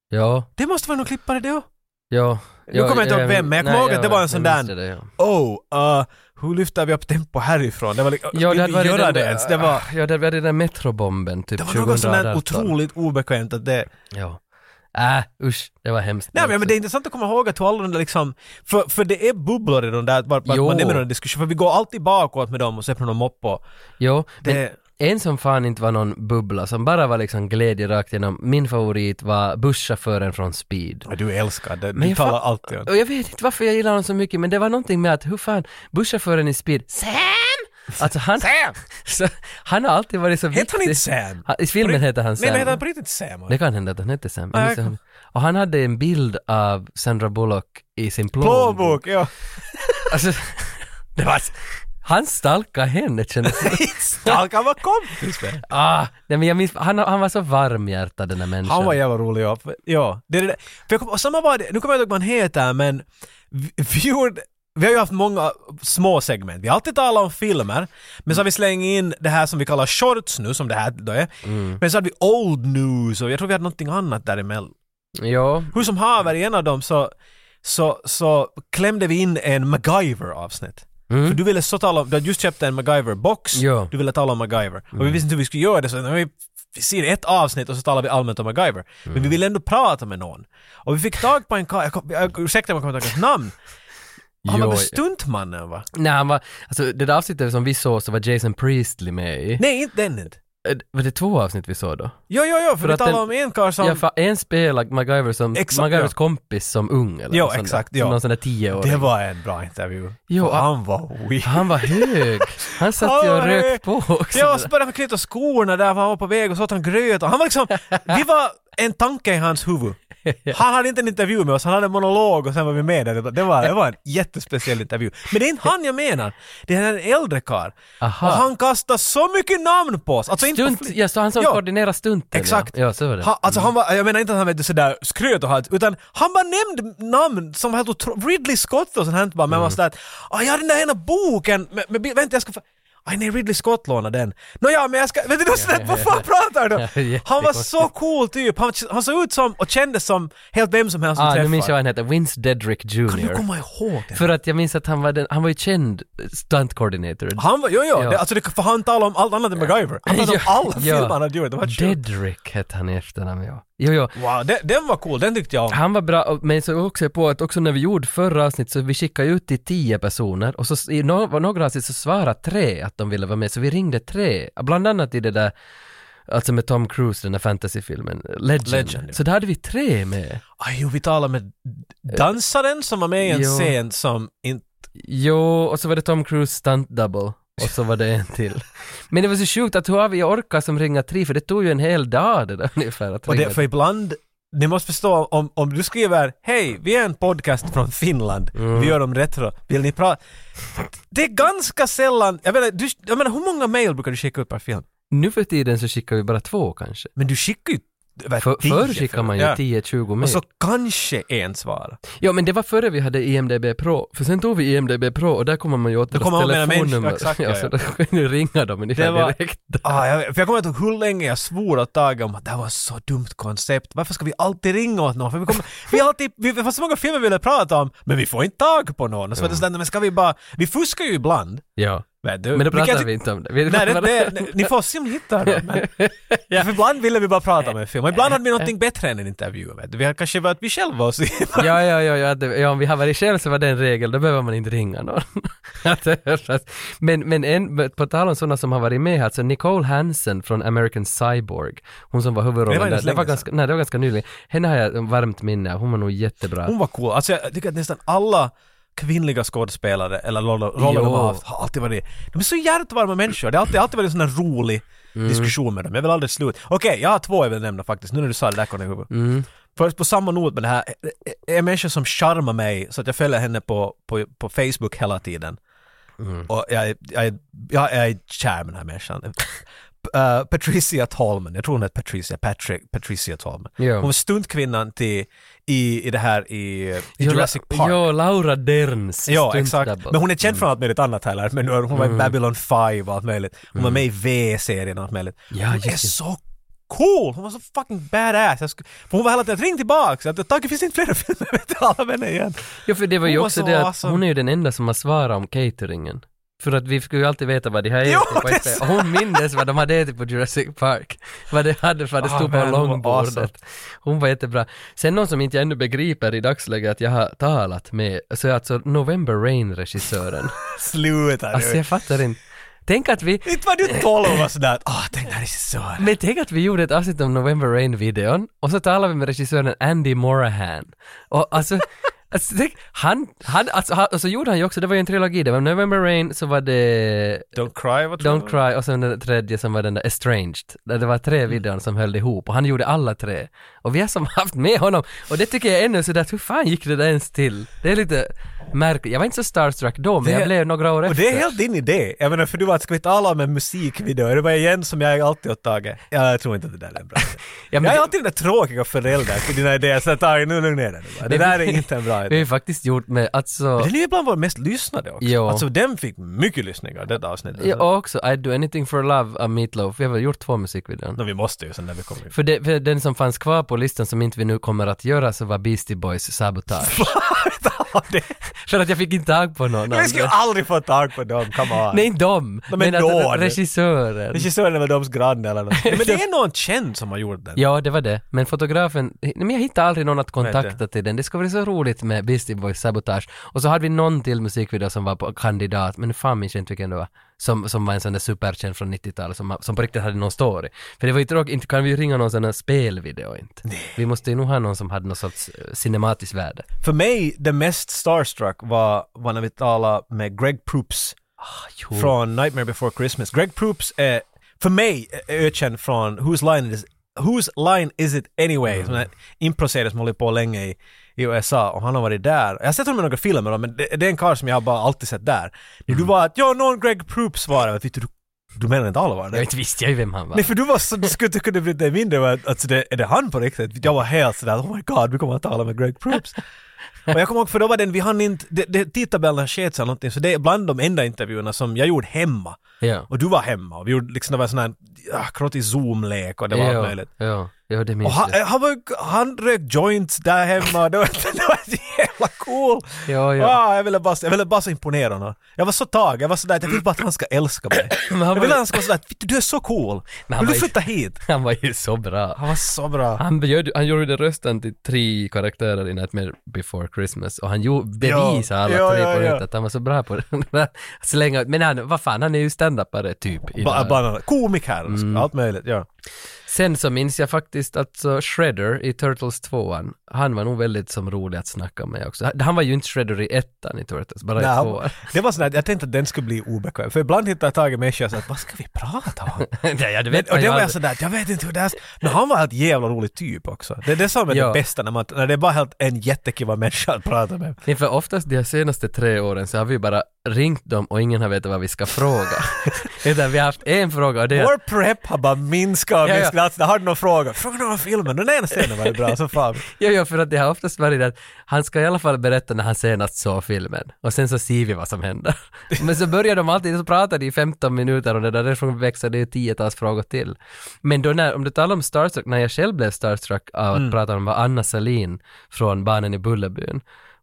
Ja, Det måste vara någon klippare det också. ja. Nu kommer jag inte ihåg vem, men jag kommer ihåg att det var en sån där- Det, ja. Oh, uh, hur lyfter vi upp tempo härifrån? Det var liksom, Ja, vill det vi varit göra det ens? Det var, Ja, det var den där metrobomben typ det var något sånt där 2018. otroligt obekvämt att det... Ja. Äh, usch, det var hemskt. Nej men, det är intressant att komma ihåg att alla de där liksom, för, för det är bubblor i de där, bara bara man nämner en diskussion, för vi går alltid bakåt med dem och så öppnar de upp och Jo, det... men en som fan inte var någon bubbla, som bara var liksom glädje rakt igenom. Min favorit var busschauffören från Speed. Du älskar det, Men du jag talar alltid om Och jag vet inte varför jag gillar honom så mycket, men det var någonting med att hur fan, busschauffören i Speed, Sam! Alltså han, Sam! så, han har alltid varit så viktig. Heter han inte Sam? I filmen heter han Sam. Nej men heter han på riktigt Sam? Det kan hända att han hette Sam. Jag jag- han- Och han hade en bild av Sandra Bullock i sin plånbok. Plånbok, ja. Alltså, det var... Han stalkade henne kändes Stalkar var kompis med. Ah, nej men jag minns, han, han var så varmhjärtad den där människan. Han var jävla rolig ja. För- Ja, det är det där. För kom, och samma var det, nu kommer jag inte ihåg vad han heter men vi, gjorde vi har ju haft många små segment. Vi har alltid talat om filmer, men så har vi slängt in det här som vi kallar shorts nu, som det här då är. Men så hade vi old news och jag tror vi hade någonting annat däremellan. Ja, Hur som haver, i en av dem så, så, så klämde vi in en MacGyver-avsnitt. För du ville så tala om, du hade just köpt en MacGyver-box, Ja. du ville tala om MacGyver. Och vi visste inte hur vi skulle göra det, så vi vi ser ett avsnitt och så talar vi allmänt om MacGyver. Men vi ville ändå prata med någon. Och vi fick tag på en karl, ursäkta om jag kommer inte ihåg hans namn. Han var väl stuntmannen va? nej han var, alltså det där avsnittet som vi såg så var Jason Priestley med i. Nej, inte den inte. Var det två avsnitt vi såg då? Jo, jo, jo, för, För talade den- om en karl som... Ja, för en spelar MacGyver som, Exakt, MacGyvers ja. kompis som ung eller Jo, exakt, där. ja. Som någon sån där tioåring. det var en bra intervju. Jo, han var weird. Han var hög. Han satt ju och hög. på också. Ja, och så började han knyta skorna där för han var på väg och så åt han gröt och han var liksom, vi var en tanke i hans huvud. Han hade inte en intervju med oss, han hade en monolog och sen var vi med där. Det var, det var en jättespeciell intervju. Men det är inte han jag menar, det är en äldre karl. Och han kastar så mycket namn på oss. Alltså inte på Stunt, fli- ja, så han som Ja. koordinerar stunten. Exakt. Ja, ja så var det. Ha, alltså han var, jag menar inte att han vet sådär skröt och allt, utan han bara nämnde namn som helt otro- Ridley Scott och sånt här bara, men Mm. var sådär att, ah, jag har den där ena boken, men, men vänta jag ska få... Aj nej, Ridley Scott lånade den. Nåja, men jag ska... Vet du, vad fan pratar du? Han var så cool typ. Han, han såg ut som och kändes som helt vem som helst som Ah, nu träffar. minns jag vad han heter, Vince Dedrick Kan du Jr. komma ihåg det? För att jag minns att han var den, han var ju känd stunt coordinator. Han var, jo, jo, Ja. Det, alltså det, för han talade om allt annat än MacGyver. Han talade om alla filmer han hade gjort. Det var. Dedrick hette han i efternamn ja. Jo, jo. Wow, den, den var cool. Den tyckte jag om. Han var bra, men så också på att också när vi gjorde förra avsnitt så vi skickade ut till tio personer och så i no, några avsnitt så svarade tre att de ville vara med, så vi ringde tre. Bland annat i det där, alltså med Tom Cruise, den där fantasyfilmen, Legend. Legend, ja. Så där hade vi tre med. Aj, vi talade med dansaren som var med i en Jo. scen som inte... Jo, och så var det Tom Cruise stunt double. Och så var det en till. Men det var så sjukt att hur har vi orkat som ringa tre, för det tog ju en hel dag det där ungefär att Och det, för ibland, ni måste förstå om, om du skriver Hej, vi är en podcast från Finland, Mm. vi gör om retro, vill ni prata? Det är ganska sällan, jag menar, du, jag menar hur många mail brukar du skicka ut per film? Nu för tiden så skickar vi bara två kanske. Men du skickar ju För, förr skickade man ju ja. 10-20 med. Och så kanske en svarar. Ja men det var före vi hade IMDB Pro, för sen tog vi IMDB Pro och där kommer man ju åt deras telefonnummer. exakt, ja, ja, så då kan du ringa dem ungefär var- direkt. Ah, jag, för jag kommer inte ihåg hur länge jag svor åt Tage om att det här var så dumt koncept. Varför ska vi alltid ringa åt någon? För vi, kommer, vi har alltid, vi, var så många filmer vi ville prata om, men vi får inte tag på någon. Och så var det sådär, men ska vi bara, vi fuskar ju ibland. Ja. Vet du? Men då pratar jag vi inte om det. Vi Nej, det, det, det, ni får se om ni hittar dem. Men, För ibland ville vi bara prata om en film och ibland hade vi någonting bättre än en intervju. Vet du. Vi har kanske varit vi själva och så. Ja, ja, ja, ja, det, ja, om vi har varit själv så var det en regel, då behöver man inte ringa någon. men, men en, på tal om sådana som har varit med, alltså Nicole Hansen från American Cyborg, hon som var huvudrollen Det var där, det var ganska, nej det var ganska nyligen. Henne har jag varmt minne av, hon var nog jättebra. Hon var cool. Alltså jag tycker att nästan alla kvinnliga skådespelare eller roller, roller de har haft har alltid varit... De är så hjärtvarma människor. Det har alltid, alltid varit en sån här rolig Mm. diskussion med dem. Jag vill aldrig sluta. Okej, jag har två jag vill nämna faktiskt. Nu när du sa det där kom jag. Mm. Först på samma not med det här, är en människa som charmar mig så att jag följer henne på, på, på Facebook hela tiden. Mm. Och jag, jag, är- jag är kär med den här människan. Uh, Patricia Tallman, jag tror hon heter Patricia, Patrick, Patricia Tallman. Ja. Hon var stuntkvinnan till, i, i det här i, i Jurassic Park. Jo, Laura Derns Ja, exakt. Men hon är känd från allt möjligt annat heller. Men hon var i Mm. Babylon 5 och allt möjligt. Hon var med i V-serien och allt möjligt. Ja, hon är det. så cool! Hon var så fucking badass. Jag sk- för hon var hela tiden ring tillbaks. Jag Tage finns inte flera filmer, du, alla vänner igen. Ja, för det var ju Hon var också så det att awesome. hon är ju den enda som har svarat om cateringen. För att vi skulle ju alltid veta vad de har Jo, ätit på hon mindes vad de hade ätit på Jurassic Park. Vad det hade, vad det Ah, stod på hon var långbordet. Hon var jättebra. Sen någon som inte jag ännu begriper i dagsläget att jag har talat med, så är alltså November Rain-regissören. Sluta Alltså nu. jag fattar inte. Tänk att vi, Inte var du 12 och sådär att åh, tänk den här regissören. men tänk att vi gjorde ett avsnitt om November Rain-videon och så talade vi med regissören Andy Morahan. Och alltså, alltså tänk, han, han, alltså, han, och så gjorde han ju också, det var ju en trilogi, det var November Rain, så var det Don't cry, vad tror Don't? Cry och sen den tredje som var den där Estranged. Där det var tre Mm. videon som höll ihop och han gjorde alla tre. Och vi har som haft med honom och det tycker jag ännu sådär, hur fan gick det där ens till? Det är lite märkligt. Jag var inte så starstruck då men Det- jag blev några år Och efter. det är helt din idé. Jag menar, för du var att ska vi tala om en musikvideo? Det bara igen som jag alltid har tagit? Ja, jag tror inte att det där är en bra idé. Ja, jag är alltid den där tråkiga föräldern till dina idéer, så Tage, nu lugna ner dig. Det Det- där är inte en bra Vi har idé. faktiskt gjort med, alltså, Den är ju ibland vår mest lyssnade också. Jo. Alltså den fick mycket lyssningar, det avsnittet. ja, och också I Do Anything For Love av Meatloaf. Vi har väl gjort två musikvideor. No, vi måste ju sen när vi kommer in. För, det, för den som fanns kvar på listan som inte vi nu kommer att göra så var Beastie Boys Sabotage. det, för att jag fick inte tag på någon vi skulle aldrig få tag på dem, come on. Nej, dem. men men någon. regissören. Regissören är väl deras granne eller något. Men det är någon känd som har gjort den. Ja, det var det. Men fotografen, nej, men jag hittade aldrig någon att kontakta till den. Det skulle vara så roligt med Beastie Boys Sabotage. Och så hade vi någon till musikvideo som var på kandidat, men fan minns jag inte vilken det var. Som, som var en sån där superkänd från 90-talet som, som på riktigt hade någon story. För det var ju tråkigt, inte kan vi ju ringa någon sån här spelvideo inte. Vi måste ju nog ha någon som hade någon sorts eh, cinematiskt värde. För mig, det mest starstruck var, var när vi talade med Greg Proops Jo. från Nightmare Before Christmas. Greg Proops är, för mig, ökänd från Whose Line Is Whose line is it anyway? Mm. Som en improserie som håller på länge i, i USA och han har varit där. Jag har sett honom i några filmer men det, det är en karl som jag har bara alltid sett där. När Mm. du var att ja, någon Greg Proops var det. Du, du, menar inte allvar? Jag inte visste jag ju vem han var. Nej för du var så, du skulle inte kunna bry dig mindre alltså, det, är det han på riktigt? Jag var helt sådär, oh my god, vi kommer att tala med Greg Proops. och jag kommer ihåg, för då var den, vi hann inte, det, det, tidtabellen sket sig någonting, så det är bland de enda intervjuerna som jag gjorde hemma. Ja. Och du var hemma och vi gjorde liksom, det var en sån här ja, krottig zoom-lek och det var allt ja, möjligt. ja, ja, det Och minns han, jag. han, var, han rök joints där hemma, det var, det var jävla cool! Ja, ja. Ah, jag, ville bara, jag ville bara så imponera honom. Jag var så tagen, jag var sådär jag vill bara att han ska älska mig. Jag var vill ju- att han ska vara sådär, "Vittu, du är så cool! Vill du flytta hit? Han var ju så bra. Han var så bra. Han, bjöd, han gjorde rösten till tre karaktärer i Nightmare Before Christmas och han bevisade alla Ja, tre ja, på ja. att han var så bra på det. Slänga ut, men han, vad fan, han är ju standupare typ. Ba, bara, komiker, Mm. allt möjligt, ja. Sen så minns jag faktiskt att så Shredder i Turtles 2 han var nog väldigt som rolig att snacka med också. Han- var ju inte Shredder i ettan i Turtles, bara Nej, i tvåan. det var sådär, jag tänkte att den skulle bli obekväm. För ibland hittar jag tag i människor och säger vad ska vi prata om? ja, ja, det Men, vet och man det var jag sådär, jag vet inte hur det är. Men han var helt jävla rolig typ också. Det är det som är Ja. det bästa när, man, när det är bara helt en jättekiva människa att prata med. Nej, för oftast de senaste tre åren så har vi bara ringt dem och ingen har vetat vad vi ska fråga. Utan vi har haft en fråga och det är Vår prep har bara minskat och Ja, ja. minskat. Alltså, har du någon fråga? Fråga någon om filmen. Den ena scenen var ju bra så fan. Ja, ja, för att det har oftast varit att han ska i alla fall berätta när han senast såg filmen och sen så ser vi vad som händer. Men så börjar de alltid, så pratar de i 15 minuter och det där därifrån växer det ju tiotals frågor till. Men då när, om du talar om Starstruck, när jag själv blev Starstruck av att prata om var Anna Salin från Barnen i Bullerbyn.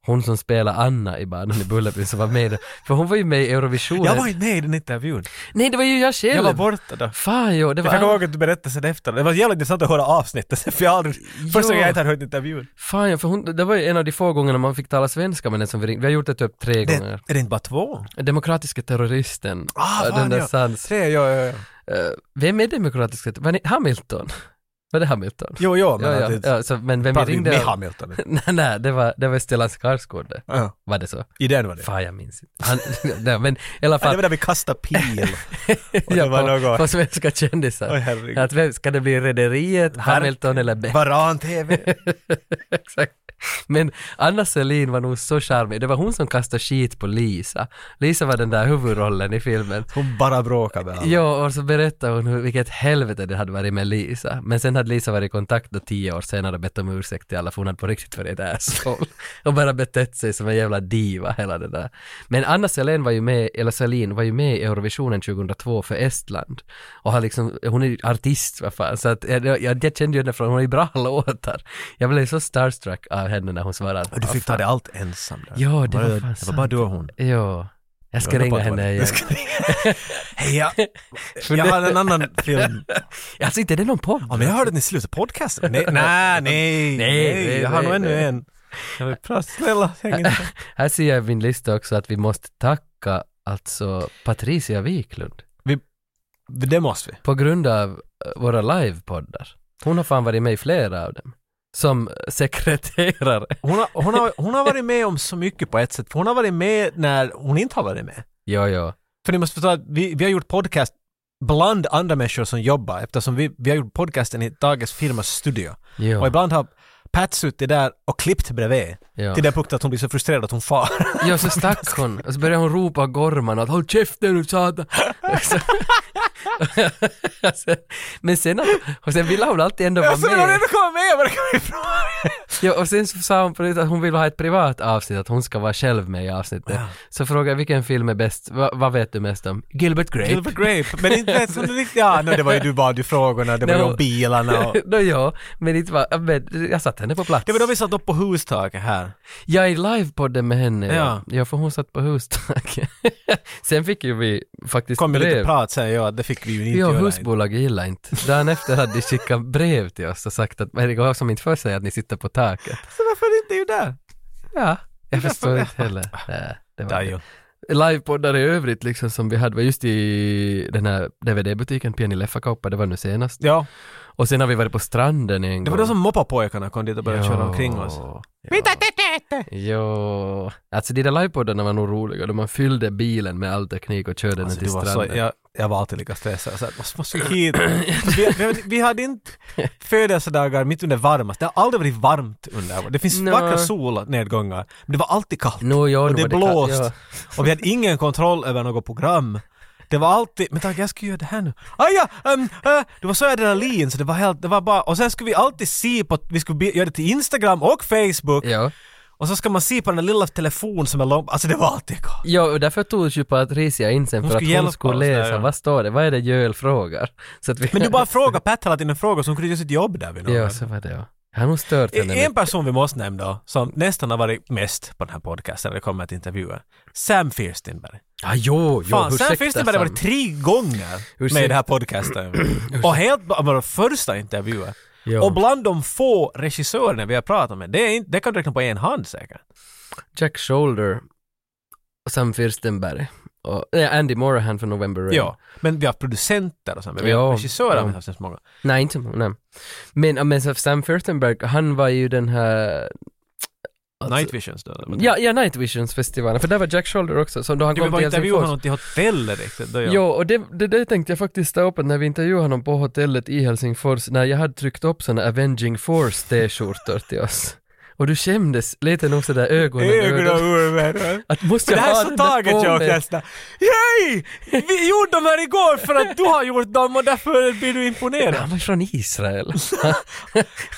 Hon som spelar Anna i Barnen i Bullerbyn som var med, för hon var ju med i Eurovisionen. Jag var inte med i den intervjun. Nej, det var ju jag själv! Jag var borta då. Fan jo, det var Jag kommer ihåg att du berättade sen efter. Det var jävligt intressant att höra avsnittet. För jag aldrig... Första gången jag inte hade hört intervjun. Fan ja, för hon, det var ju en av de få gångerna man fick tala svenska med den som vi ringde. Vi har gjort det typ tre Det, gånger. är det inte bara två? Demokratiska terroristen. Ah, fan, den där ja. sans. Tre, ja, ja, ja. Eh, vem är demokratiska? Var Hamilton? Var det Hamilton? Jo, jo, men ja, ja, det- ja, så, men vem vi ringde? med Hamilton. nej, nej, det var, det var Stellan Skarsgård det. Ja. Var det så? I den var det. Fan, jag minns inte. Han, nej, men i alla Ja, det fall. var där vi kastade pil. Och ja, det var på, något... på svenska kändisar. Oj, herregud. att, vem- ska det bli Rederiet, Hamilton eller Beck? Varan-TV. Exakt. Men Anna Selin var nog så charmig. Det var hon som kastade skit på Lisa. Lisa var den där huvudrollen i filmen. Hon bara bråkade med alla. Ja, och så berättade hon hur, vilket helvete det hade varit med Lisa. Men sen hade Lisa varit i kontakt då tio år senare och bett om ursäkt till alla för hon hade på riktigt varit ett asshole. och bara betett sig som en jävla diva hela det där. Men Anna Selin var ju med, eller Selin var ju med i Eurovisionen 2002 för Estland. Och har liksom, hon är artist vad fan, så att jag, jag, jag kände ju henne från, hon har ju bra låtar. Jag blev så starstruck av henne när hon svarade. Du fick ta det allt ensam där. Ja, det var Bara- fan Det var bara du och hon. Ja. Jag ska ringa henne igen. Hej, jag, jag har en annan film. Alltså inte är det någon podd? Ja, men jag hörde att ni slutade podcasten. Nej, nej, nej, Nej, Jag har nog ännu en. Jag vill prata, snälla, häng inte. Här ser jag i min lista också att vi måste tacka alltså Patricia Wiklund Det måste vi. på grund av våra livepoddar. Hon har fan varit med i flera av dem. Som sekreterare. Hon har, hon, har, hon har varit med om så mycket på ett sätt. För hon har varit med när hon inte har varit med. Ja, ja. För ni måste förstå att vi, vi har gjort podcast bland andra människor som jobbar eftersom vi, vi har gjort podcasten i Dagens firmas studio. Och Ja, ibland har Pat suttit där och klippt bredvid. ja. Till den punkten att hon blir så frustrerad att hon far. ja, så stack hon. Och så började hon ropa gormarna att håll käften nu satan. Så- Men sen, och sen ville hon alltid ändå vara Alltså, hon har med. redan kommit med! Var vi ifrån? Ja, och sen så sa hon på det att hon vill ha ett privat avsnitt, att hon ska vara själv med i avsnittet. Ja. Så frågade jag vilken film är bäst, Va, vad vet du mest om? Gilbert Grape. Gilbert Grape. Men inte hon riktigt... Ja, no, det var ju du bad ju frågorna, det var ju No. om bilarna och... Nå ja, men inte var, men jag satte henne på plats. Det var då vi satt upp på hustaket här. Jag är i livepodden med henne, ja. Ja. ja. för hon satt på hustaket. sen fick ju vi faktiskt Kom med lite brev. prat sen, ja, det fick vi ju inte Ja, husbolaget gillar inte. Dagen efter hade de skickat brev till oss och sagt att, det går som inte för sig att ni sitter på taket. Så varför inte ju där? Ja, jag förstår inte heller. Nej, det var Ja, det. ju. livepoddar i övrigt liksom som vi hade var just i den här DVD-butiken Pieni Leffakauppa, det var nu senast. Ja, Och sen har vi varit på stranden en det gång. var då som moppapojkarna kom dit och började köra omkring oss. Ja. Jo, alltså de där livepoddarna var nog roliga då man fyllde bilen med all teknik och körde Alltså, den till var så, stranden. jag, jag var alltid lika stressad. Så här, måste, måste vi hit? vi, vi, vi hade inte födelsedagar mitt under varmast. Det har aldrig varit varmt under. Det finns Nå. vackra solnedgångar, men det var alltid kallt. Nå, ja, och det var blåst. ja. Och vi hade ingen kontroll över något program. Det var alltid, men tack jag ska göra det här nu. Ah, ja, um, uh, det var så adrenalin så det var helt, det var bara, och sen skulle vi alltid se på, vi skulle be- göra det till Instagram och Facebook. Ja. Och så ska man se på den där lilla telefonen som är lång. Alltså det var alltid galet. Ja, och därför togs ju Patricia in sen Hon för att skulle hon skulle oss där, läsa. ja. Vad står det? Vad är det Joel frågar? Så att vi... Men du bara frågar Pat hela tiden frågor som kunde göra sitt jobb där vid någon Ja, så var det ja. Jag har stört henne En person vi måste nämna då, som nästan har varit mest på den här podcasten när det kommer till intervjuer. Sam Firstinberg. Ja, jo, jo, Fan, Sam ursäkta, Firstinberg har Sam. varit tre gånger Ursäkta. med i den här podcasten. och helt våra första intervjuer. Ja. Och bland de få regissörerna vi har pratat med, det, är inte, det kan du räkna på en hand säkert. Jack Shoulder, Sam Firstenberg och nej, Andy Morahan för November Rain. Ja, men vi har producenter och så, men vi har regissörer ja. har vi haft så många. Nej, inte så många. Men, men Sam Firstenberg, han var ju den här... alltså- Night Visions då. Ja, ja, Night Visions festivalen, för där var Jack Shoulder också, så då han Du kom till intervjua Helsingfors. honom till hotellet riktigt. Då, ja. Jo, och det, det, det tänkte jag faktiskt ta upp att när vi intervjuade honom på hotellet i Helsingfors, när jag hade tryckt upp såna Avenging Force t-skjortor till oss. Och du skämdes lite nog sådär ögonen Ögonen Att måste Det jag här är så taget? Kesta. Yay! Vi gjorde dem här igår för att du har gjort dem och därför blir du imponerad. Han var från Israel.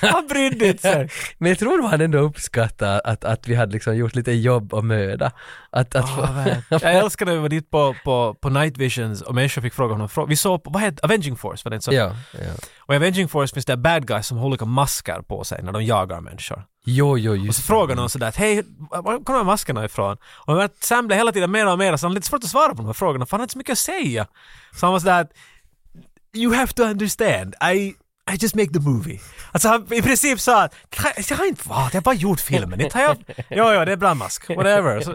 Han brydde inte sig. Men jag tror han ändå uppskattade att, att vi hade liksom gjort lite jobb och möda. Att, att få, Jag älskar när vi var dit på, på, på Night Visions och människor fick fråga honom. Vi såg på, vad heter Avenging Force var det inte så? ja, ja. Och i Avenging Force finns det bad guys som har olika masker på sig när de jagar människor. Jo, jo, Och just så frågar någon sådär att hej, var kommer de här maskerna ifrån? Och Sam blev hela tiden mer och mer så han har lite svårt att svara på de här frågorna för han har inte så mycket att säga. Så han var sådär att You have to understand, I, I just make the movie. Alltså han i princip sa att jag har inte varit, jag har bara gjort filmen. Inte har jag... Jo, jo, det är bra mask. Whatever. Så,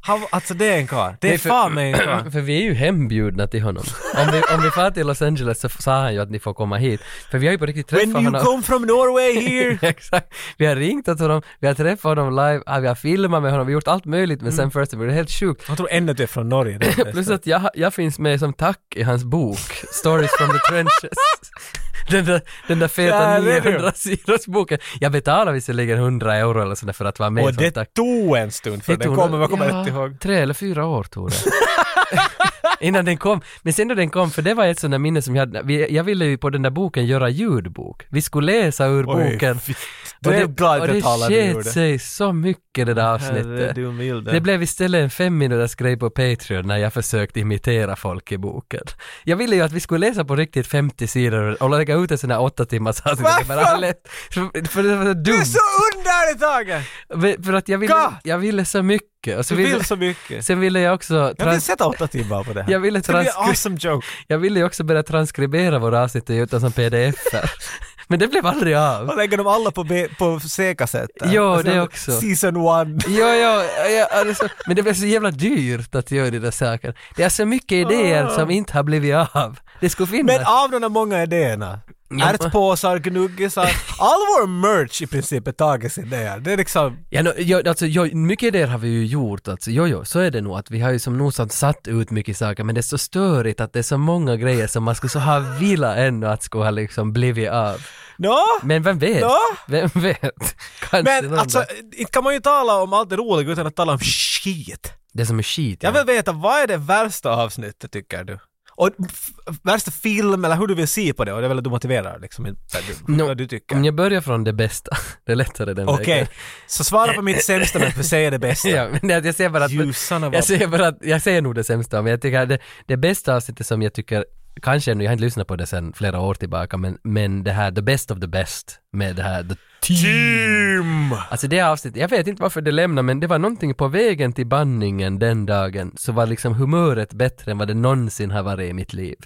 han, alltså det är en karl. Det är Nej, för- fan mig en karl. För vi är ju hembjudna till honom. Om vi, om vi far till Los Angeles så sa han ju att ni får komma hit. För vi har ju på riktigt träffat When you honom. come from Norway here. Exakt. Vi har ringt åt honom, vi har träffat honom live, ah, vi har filmat med honom, vi har gjort allt möjligt med Sam Firstenberg. Det är helt sjukt. Han tror ännu att du är från Norge. Plus att jag, jag finns med som tack i hans bok, Stories from the Trenches. Den där, den där feta Där är du. 900 sidors boken. Jag betalar visserligen 100 euro eller sådär för att vara med Och det tack. tog en stund för Det den kommer, jag kommer ja, inte ihåg. Tre eller fyra år tog det. Innan den kom. Men sen då den kom, för det var ett sånt där minne som jag hade, jag ville ju på den där boken göra ljudbok. Vi skulle läsa ur Oj, boken. Och Det och det det sket sig så mycket det där avsnittet. Det blev istället en fem minuters grej på Patreon när jag försökte imitera folk i boken. Jag ville ju att vi skulle läsa på riktigt 50 sidor och lägga ut en sån här åtta timmars avsnitt. För, för det var så Du är dumt. så underligt Tage! För att jag ville, jag ville så mycket. Och så Du ville, vill så mycket. sen ville jag också... Jag vill Trans- sätta åtta timmar på det här. Jag ville transkri- awesome joke. jag ville ju också börja transkribera våra avsnitt och ge ut dem som pdf-er. Men det blev aldrig av. Och lägger dem alla på, B- på C-kassetter. Jo, Och sen det också. Season one. Jo, jo, ja, alltså, men det blev så jävla dyrt att göra de där sakerna. Det är så mycket idéer som inte har blivit av. Det skulle finnas. Men av de där många idéerna. Ja. Ärtpåsar, gnuggisar. All vår merch i princip är Tages idéer. Det är liksom... Ja, no, jo, alltså, jo, mycket idéer har vi ju gjort alltså. Jo, jo, så är det nog att vi har ju som nosat satt ut mycket saker men det är så störigt att det är så många grejer som man skulle så ha velat ännu att skulle ha liksom blivit av. Nå? Men vem vet? Nå? Vem vet? Kanske Men någon alltså, inte kan man ju tala om allt det roliga utan att tala om skit. Det som är skit. Jag ja. vill veta, vad är det värsta avsnittet tycker du? Och värsta film eller hur du vill se på det och det är väl att du motiverar liksom du, Nå, vad du tycker. Om jag börjar från det bästa, det är lättare den Okej, vägen. så svara på mitt sämsta men säga det bästa. Ja, men jag säger bara att... Jag säger bara att, jag säger nog det sämsta, men jag tycker det, det bästa avsnittet som jag tycker, kanske ännu, jag har inte lyssnat på det sedan flera år tillbaka, men, men det här The Best of the Best med det här The Team! Alltså det avsnittet, jag vet inte varför det lämnade men det var någonting på vägen till banningen den dagen så var liksom humöret bättre än vad det någonsin har varit i mitt liv.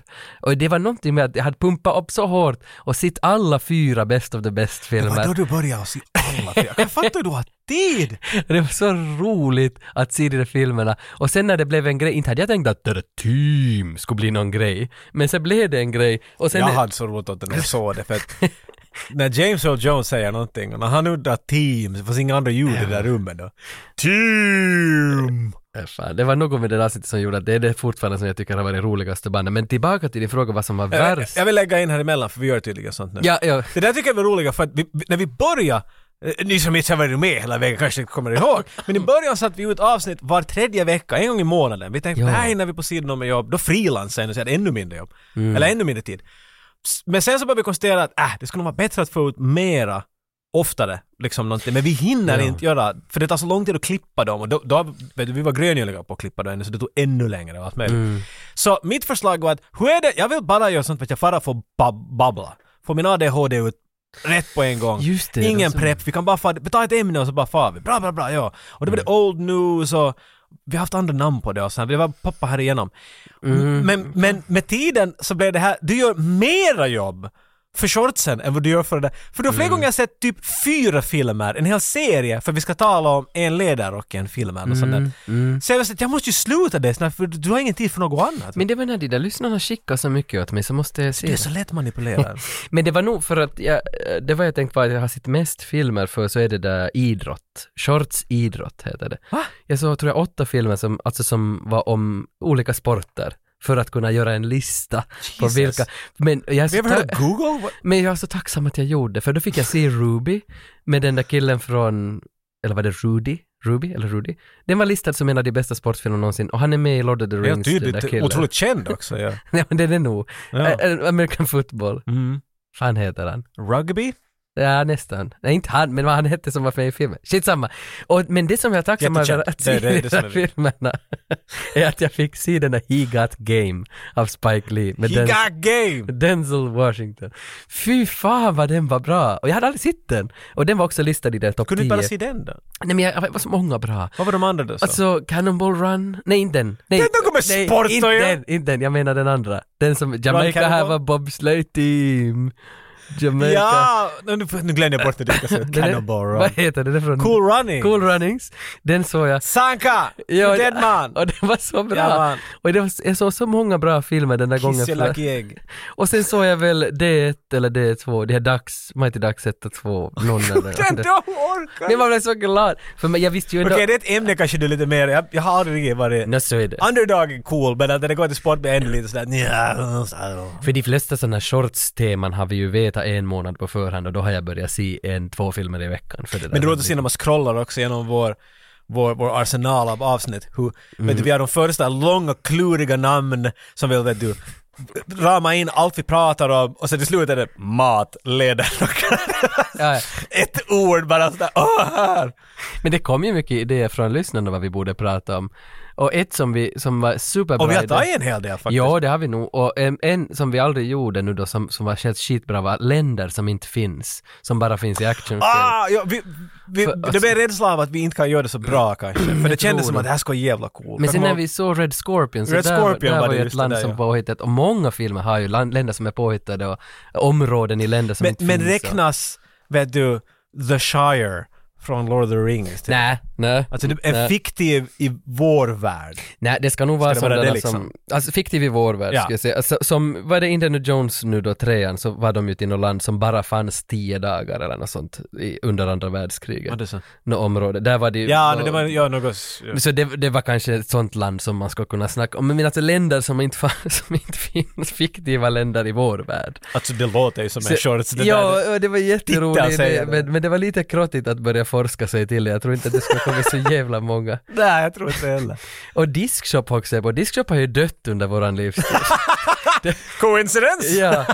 Och det var någonting med att jag hade pumpat upp så hårt och sett alla fyra Best of the Det var då Best-filmer. du började se alla fyra. Jag fattar du har tid! Det var så roligt att se de där filmerna. Och sen när det blev en grej, inte hade jag tänkt att det där team skulle bli någon grej. Men sen blev det en grej. Och sen Jag hade så roligt åt det när jag såg det för att när James Earl Jones säger någonting och när han uddar team så fanns inga andra ljud i det där rummet då. Team! Äh, Fan, det var något med det där avsnittet som gjorde att det är det fortfarande som jag tycker har varit roligaste bandet. Men tillbaka till din fråga vad som var värst. jag vill lägga in här emellan för vi gör tydligen sånt nu. Ja, ja. Det där tycker jag var roliga för att vi, när vi började ni som inte har varit med hela vägen kanske inte kommer ihåg. Men i början satte vi ut avsnitt var tredje vecka, en gång i månaden. Vi tänkte, Ja. nej, när vi på sidan om med jobb, då frilansar jag och så är det ännu mindre jobb. Eller ännu mindre tid. Men sen så började vi konstatera att äh, det skulle vara bättre att få ut mera oftare. Liksom någonting. Men vi hinner Ja. inte göra, för det tar så lång tid att klippa dem och då, då vet du, vi var gröngöliga på att klippa dem så det tog ännu längre och allt möjligt. Mm. Så mitt förslag var att, hur är det, jag vill bara göra sånt för att jag bara får bab- babbla. Få min ADHD ut rätt på en gång. Just det, Ingen prepp, vi kan bara fara, ta ett ämne och så bara far vi. Bra, bra, bra, ja. Och det var det Mm. old news och vi har haft andra namn på det och sen, det var pappa här igenom. Mm. Men, men med tiden så blev det här, du gör mera jobb för shortsen än vad du gör för det. För du har flera Mm. gånger sett typ fyra filmer, en hel serie, för vi ska tala om en ledare och sånt där. Mm. Så jag var jag måste ju sluta det snart för du har ingen tid för något annat. Men det var när de där lyssnarna skickade så mycket åt mig så måste jag se du är så lätt manipulerad. Men det var nog för att jag, det var jag tänkte var att jag har sett mest filmer för så är det där idrott. Shorts idrott heter det. Va? Jag såg tror jag åtta filmer som, alltså som var om olika sporter för att kunna göra en lista på Jesus. vilka. Men jag, är så ta- Google? Men jag är så tacksam att jag gjorde det, för då fick jag se Ruby med den där killen från, eller var det Rudy? Ruby eller Rudy? Den var listad som en av de bästa sportfilmerna någonsin och han är med i Lord of the Ja, Rings, den där killen. Otroligt känd också. Ja. Ja, men den är nog. Ja. American football. Mm. Fan heter han? Rugby? Ja, nästan. Nej, inte han, men vad han hette som var med i filmen. Skitsamma. Och, men det som jag är tacksam över att se i de filmerna är att jag fick se den där He Got Game av Spike Lee med He den, got game! Denzel Washington. Fy fan vad den var bra! Och jag hade aldrig sett den. Och den var också listad i den topp 10. Kunde du bara se den då? Nej men jag, det var så många bra. Vad var de andra då? Så? Alltså Cannonball Run, nej inte den. Nej, med nej, sport att inte den, inte den, jag menar den andra. Den som, Jamaica have a bobsleigh team. Jamaica. ja! Nu, nu glömde jag bort det. Du ska säga Den Cannonball Run. Vad heter det? det från Cool Running! Cool Runnings. Den såg jag. Sanka! Ja, Dead Man! Och det var så bra. Ja, och det var, jag såg så många bra filmer den där gången. Kiss you för- lucky egg. Och sen såg jag väl D1 eller D2, det här Dags, Mighty Ducks 1 och 2, någon eller Den andra. du orkar! Men man blev så glad, för jag visste ju ändå... Okej, det är ett ämne kanske du är lite mer, jag, jag har aldrig varit... Nå, så är det. Underdog är cool, men när det går till sport blir ännu lite sådär För de flesta sådana shorts-teman har vi ju vetat en månad på förhand och då har jag börjat se en, två filmer i veckan. För det Men det låter se när man scrollar också genom vår vår, vår arsenal av avsnitt. Hur, vet Mm. du, vi har de första långa kluriga namn som vill, vet du, rama in allt vi pratar om och sen till slut är det mat, leder ja. ett ord bara sådär, åh här! Men det kom ju mycket idéer från lyssnarna vad vi borde prata om. Och ett som, vi, som var superbra Och vi har tagit en hel del faktiskt. Ja, det har vi nog. Och en, en som vi aldrig gjorde nu då, som, som var helt skitbra, var länder som inte finns. Som bara finns i actionfilm. Ah, ja, vi, vi, För- det blev rädsla av att vi inte kan göra det så bra kanske. För det kändes som att det. här ska vara jävla coolt. Men sen när vi såg Red Scorpion, så Red där, Scorpion där var var ju ett land där, som ja. påhittat, och många filmer har ju land, länder som är påhittade och områden i länder som men, inte men finns. och- räknas, vet du, The Shire från Lord of the Rings? typ? Nej, nej. Alltså det är nej. fiktiv i vår värld. Nej, det ska nog vara det vara sådana det som, liksom? alltså fiktiv i vår värld Ja. skulle jag säga. Alltså, som, var det Indiana Jones nu då, trean, så var de ju till något land som bara fanns tio dagar eller något sånt i, under andra världskriget. Vad det så? Något område. Där var det ju- Ja, no, det var ja, något... Ja. Så det, det var kanske ett sånt land som man skulle kunna snacka om. Men alltså länder som inte, fanns, som inte finns, fiktiva länder i vår värld. Alltså det låter ju som en shorts. Det ja, där. och det var jätteroligt, det, det. men, men det var lite krottigt att börja forska sig till det. Jag tror inte att det skulle komma så jävla många. Nej, jag tror inte heller. Och Diskshop också jag på. Diskshop har ju dött under våran livstid. Coincidence? ja,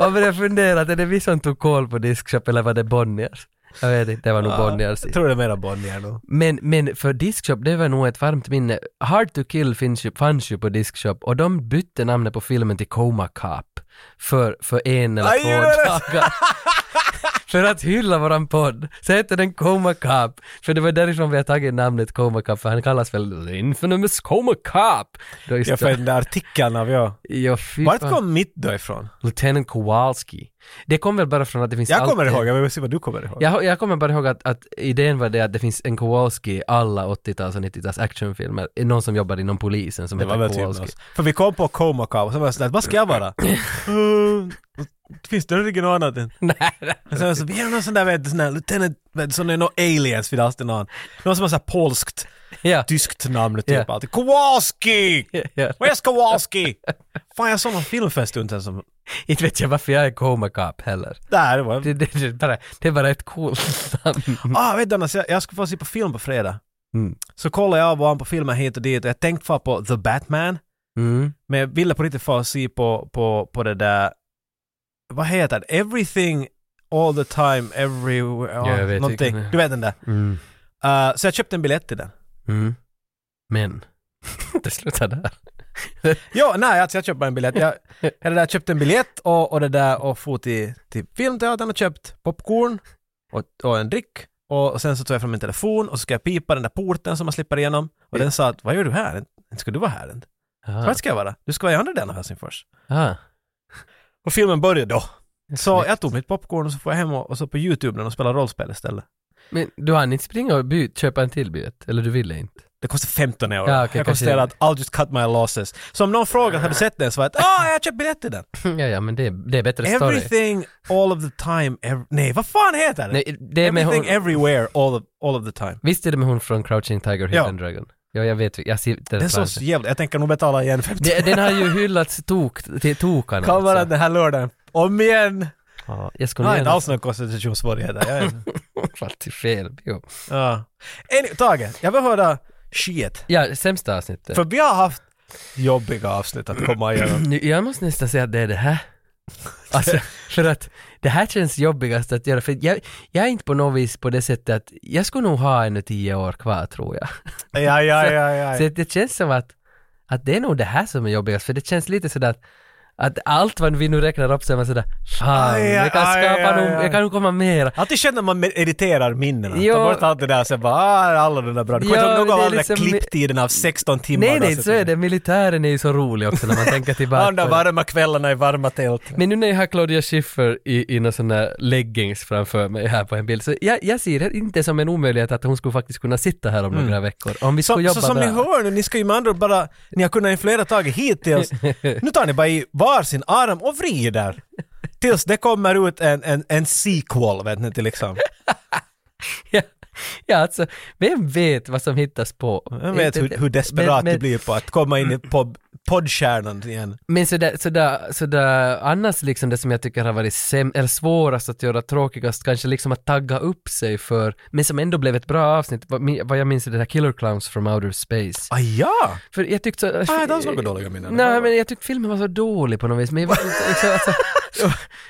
och började fundera, är det vi som tog koll på Diskshop eller var det Bonniers? Jag vet inte, det var nog Bonniers. Jag tror det är mera Bonnier nog. Men, men för Diskshop, det var nog ett varmt minne. Hard to kill finns ju, fanns ju på Diskshop och de bytte namnet på filmen till Coma Cop för, för en eller Aj, två dagar. För att hylla våran podd. Så hette den Coma Cop. För det var därifrån vi har tagit namnet Coma Cop, för han kallas väl Infamous Coma Cop. Ja, för den där artikeln av jag. Ja, Vart kom mitt då ifrån? Lieutenant Kowalski. Det kom väl bara från att det finns Jag kommer alltid- ihåg, jag vill se vad du kommer ihåg. jag, jag kommer bara ihåg att, att idén var det att det finns en Kowalski i alla 80-tals och 90-tals actionfilmer. Någon som jobbar inom polisen som Det heter typ Kowalski. För vi kom på Coma Cow och så var jag sådär, vad ska jag vara? Uh, Finns det något annat än... Nej, Och sen så, vi är någon sån där, vet du, sån där lieutenant, vet du, sån där, någon aliens vid alltid någon. Som har såhär polskt, ja. tyskt namn typ Ja. alltid. Kowalski! ja. Where's Kowalski? Fan jag såg någon film för en stund sedan som... Inte vet jag varför jag är Coma Cop heller. Där det var... Det, det, det, bara, det är bara ett coolt namn. Ah, vet du Annas, jag, jag ska få se på film på fredag. Mm. Så kollade jag av på filmer hit och dit och jag tänkte få på The Batman. Mm. Men jag ville på riktigt få se på, på, på det där... Vad heter det? Everything all the time, everywhere, Ja, jag vet någonting. är. Du vet den där. Mm. Uh, så jag köpte en biljett till den. Mm. Men, det slutar där. Jo, nej, alltså jag köpte en biljett. Jag, jag det där köpte en biljett och, och det där och for till, till filmteatern och köpt popcorn och, och en dryck. Och, och sen så tog jag fram min telefon och så ska jag pipa den där porten som man slipper igenom. Och den sa att vad gör du här? Inte ska du vara här? Inte. Ska jag vara? Du ska vara i andra delen av Helsingfors. Ah. Och filmen började då. Så jag tog mitt popcorn och så får jag hem och, och så på YouTube och spela rollspel istället. Men du hann inte springa och by- köpa en till biljett? Eller du ville inte? Det kostar 15 euro. Ja, okej, jag kanske- konstaterade att I'll just cut my losses. Så om någon frågar hade du sett den så var det att ah, jag har köpt biljett till den. ja, ja, men det, det är bättre story. Everything, all of the time, ev- nej vad fan heter den? Nej, det är med Everything, hon, everywhere, all of, all of the time. visst är det med hon från Crouching Tiger, Ja. Hidden Dragon? Ja, jag vet, jag ser Den såg så jävla, jag tänker nog betala igen 50 det, Den har ju hyllats tok, till tokarna. Vara alltså. den här lördagen. Om igen! Ja, jag skulle har inte alls några koncentrationssvårigheter. Jag är, Fast till fel bio. ja. Any, Tage, jag vill höra shit. Ja, sämsta avsnittet. För vi har haft jobbiga avsnitt att komma igenom. Jag måste nästan säga att det är det här. Alltså, för att det här känns jobbigast att göra, för jag, jag är inte på något vis på det sättet att jag skulle nog ha ännu tio år kvar tror jag. Ja, ja, ja, ja. Så det känns som att, att det är nog det här som är jobbigast, för det känns lite sådär att att allt vad vi nu räknar upp så är man sådär Fan, Aj, jag kan aj, skapa aj, nog, jag kan nog komma mer. Alltid känner man med- editerar minnena. Jo. Ta bort allt det där och sen bara ah, alla de där bra. Du kommer inte ihåg någon av alla liksom- klipptiderna av 16 timmar. Nej nej, så är det. Militären är ju så rolig också när man tänker tillbaka. De där varma kvällarna i varma tält. Men nu när jag har Claudia Schiffer i, i någon sån där leggings framför mig här på en bild, så jag, jag ser det inte som en omöjlighet att hon skulle faktiskt kunna sitta här om några veckor. Om vi Så, skulle jobba så som bra. ni hör nu, ni ska ju med andra bara, ni har kunnat influera taget hittills. Nu tar ni bara i varsin arm och vrider. Tills det kommer ut en, en, en sequel, vet ni till liksom. ja, ja, alltså, vem vet vad som hittas på? Jag vet hur, hur desperat men, du men, blir på att komma in i pod, poddstjärnan igen. Men sådär, sådär, sådär, annars liksom det som jag tycker har varit säm- eller svårast att göra, tråkigast, kanske liksom att tagga upp sig för, men som ändå blev ett bra avsnitt, vad, vad jag minns är det här Killer Clowns from Outer Space. Ah ja! För jag tyckte så... Ah, det var så dåliga minnen. Nej men jag tyckte filmen var så dålig på något vis, men jag vet inte, alltså,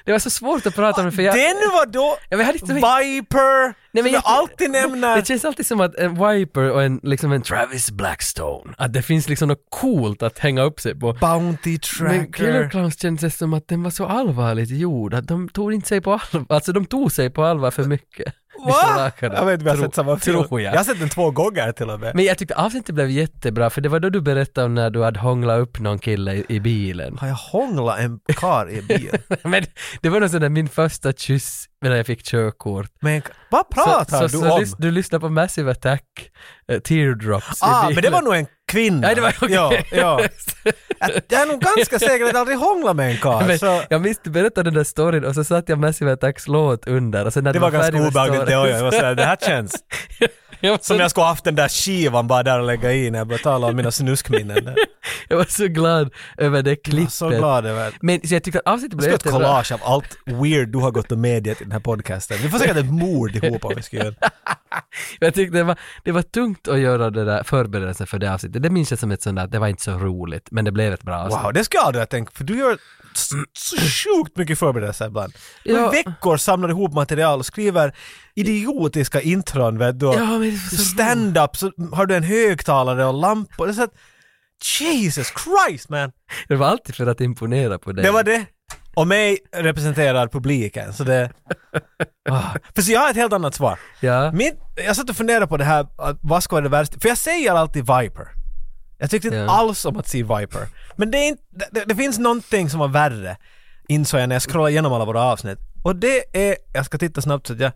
det var så svårt att prata om det för jag... Den var då jag hade inte, Viper! Nej, men som jag jag- alltid nämner. det känns alltid som att en Viper och en, liksom en Travis Blackstone, att det finns liksom något coolt att hänga upp sig på. Bounty Men Killer Tracker. Clowns kändes som att den var så allvarligt gjord, att de tog inte sig på allvar, alltså de tog sig på allvar för mycket. Va? Jag vet vi har Tro- sett samma film. Tror jag. Jag har sett den två gånger till och med. Men jag tyckte avsnittet blev jättebra, för det var då du berättade om när du hade hånglat upp någon kille i, i bilen. Har jag hånglat en kar i bil? Men det var nog sån där min första kyss när jag fick körkort. Men vad pratar så, du så, om? du lyssnade på Massive Attack, eh, Teardrops ah, bilen. men det var nog en kvinna. Nej, det var okej. Ja, ja. Jag- Jag är nog ganska säker att jag aldrig hånglat med en karl. Så Jag minns du berättade den där storyn och så satt jag Massive Attacks låt under och sen när det var färdig ganska obehagligt det jag var såhär, det här känns jag, var som så, jag skulle haft den där skivan bara där och lägga i när jag började tala om mina snuskminnen. där. jag var så glad över det Jag var klippet. så glad över det. Men så jag tyckte att avsnittet Vi blev ska göra ett jättebra. collage av allt weird du har gått och medgett i den här podcasten. Vi får säkert ett mord ihop om vi ska göra Jag tyckte det var, det var tungt att göra det där förberedelsen för det avsnittet. Det minns jag som ett sånt där, det var inte så roligt, men det blev ett bra avsnitt. Wow, det ska jag aldrig ha tänkt, för du gör så, sjukt mycket förberedelser ibland. Ja. ja. veckor samlar ihop material och skriver idiotiska intron vet du. Ja, så Stand-up, så har du en högtalare och lampor. Det är så att, Jesus Christ man! Det var alltid för att imponera på dig. Det var det. Och mig representerar publiken, så det... Ah. För så jag har ett helt annat svar. Ja. Min, jag satt och funderade på det här, vad ska vara det värsta? För jag säger alltid Viper. Jag tyckte inte Ja. alls om att se Viper. Men det, är inte, det, det finns någonting som var värre, insåg jag när jag scrollade igenom alla våra avsnitt. Och det är, jag ska titta snabbt så att jag...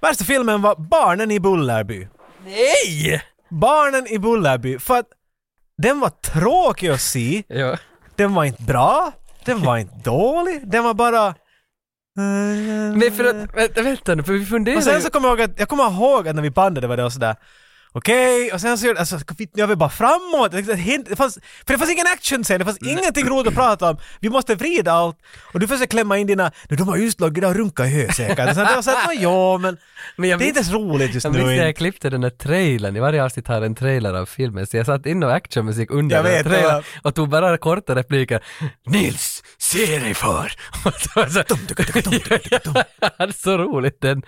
Värsta filmen var Barnen i Bullerby. Nej! Barnen i Bullerby, för att den var tråkig att se, Ja. den var inte bra, den var inte dålig, den var bara... Men för att, vänta, vänta nu, för vi funderar Och sen så kommer jag ihåg att, jag kommer ihåg att när vi bandade var det sådär Okej, och sen så gjorde alltså, jag vill bara framåt. Det, fanns, för det fanns ingen action sen, det fanns ingenting roligt att prata om. Vi måste vrida allt. Och du försöker klämma in dina, "Nu, de har just lagt och runkat i hö säkert. Så jag sa att, "Nå, ja men, Men jag det är inte så roligt just Jag nu. minns när inte." jag klippte den där trailern, i varje avsnitt har en trailer av filmen, så jag satt in och actionmusik under Jag den vet, trailern och tog bara korta repliker. Nils, se dig för! Och det är så roligt den.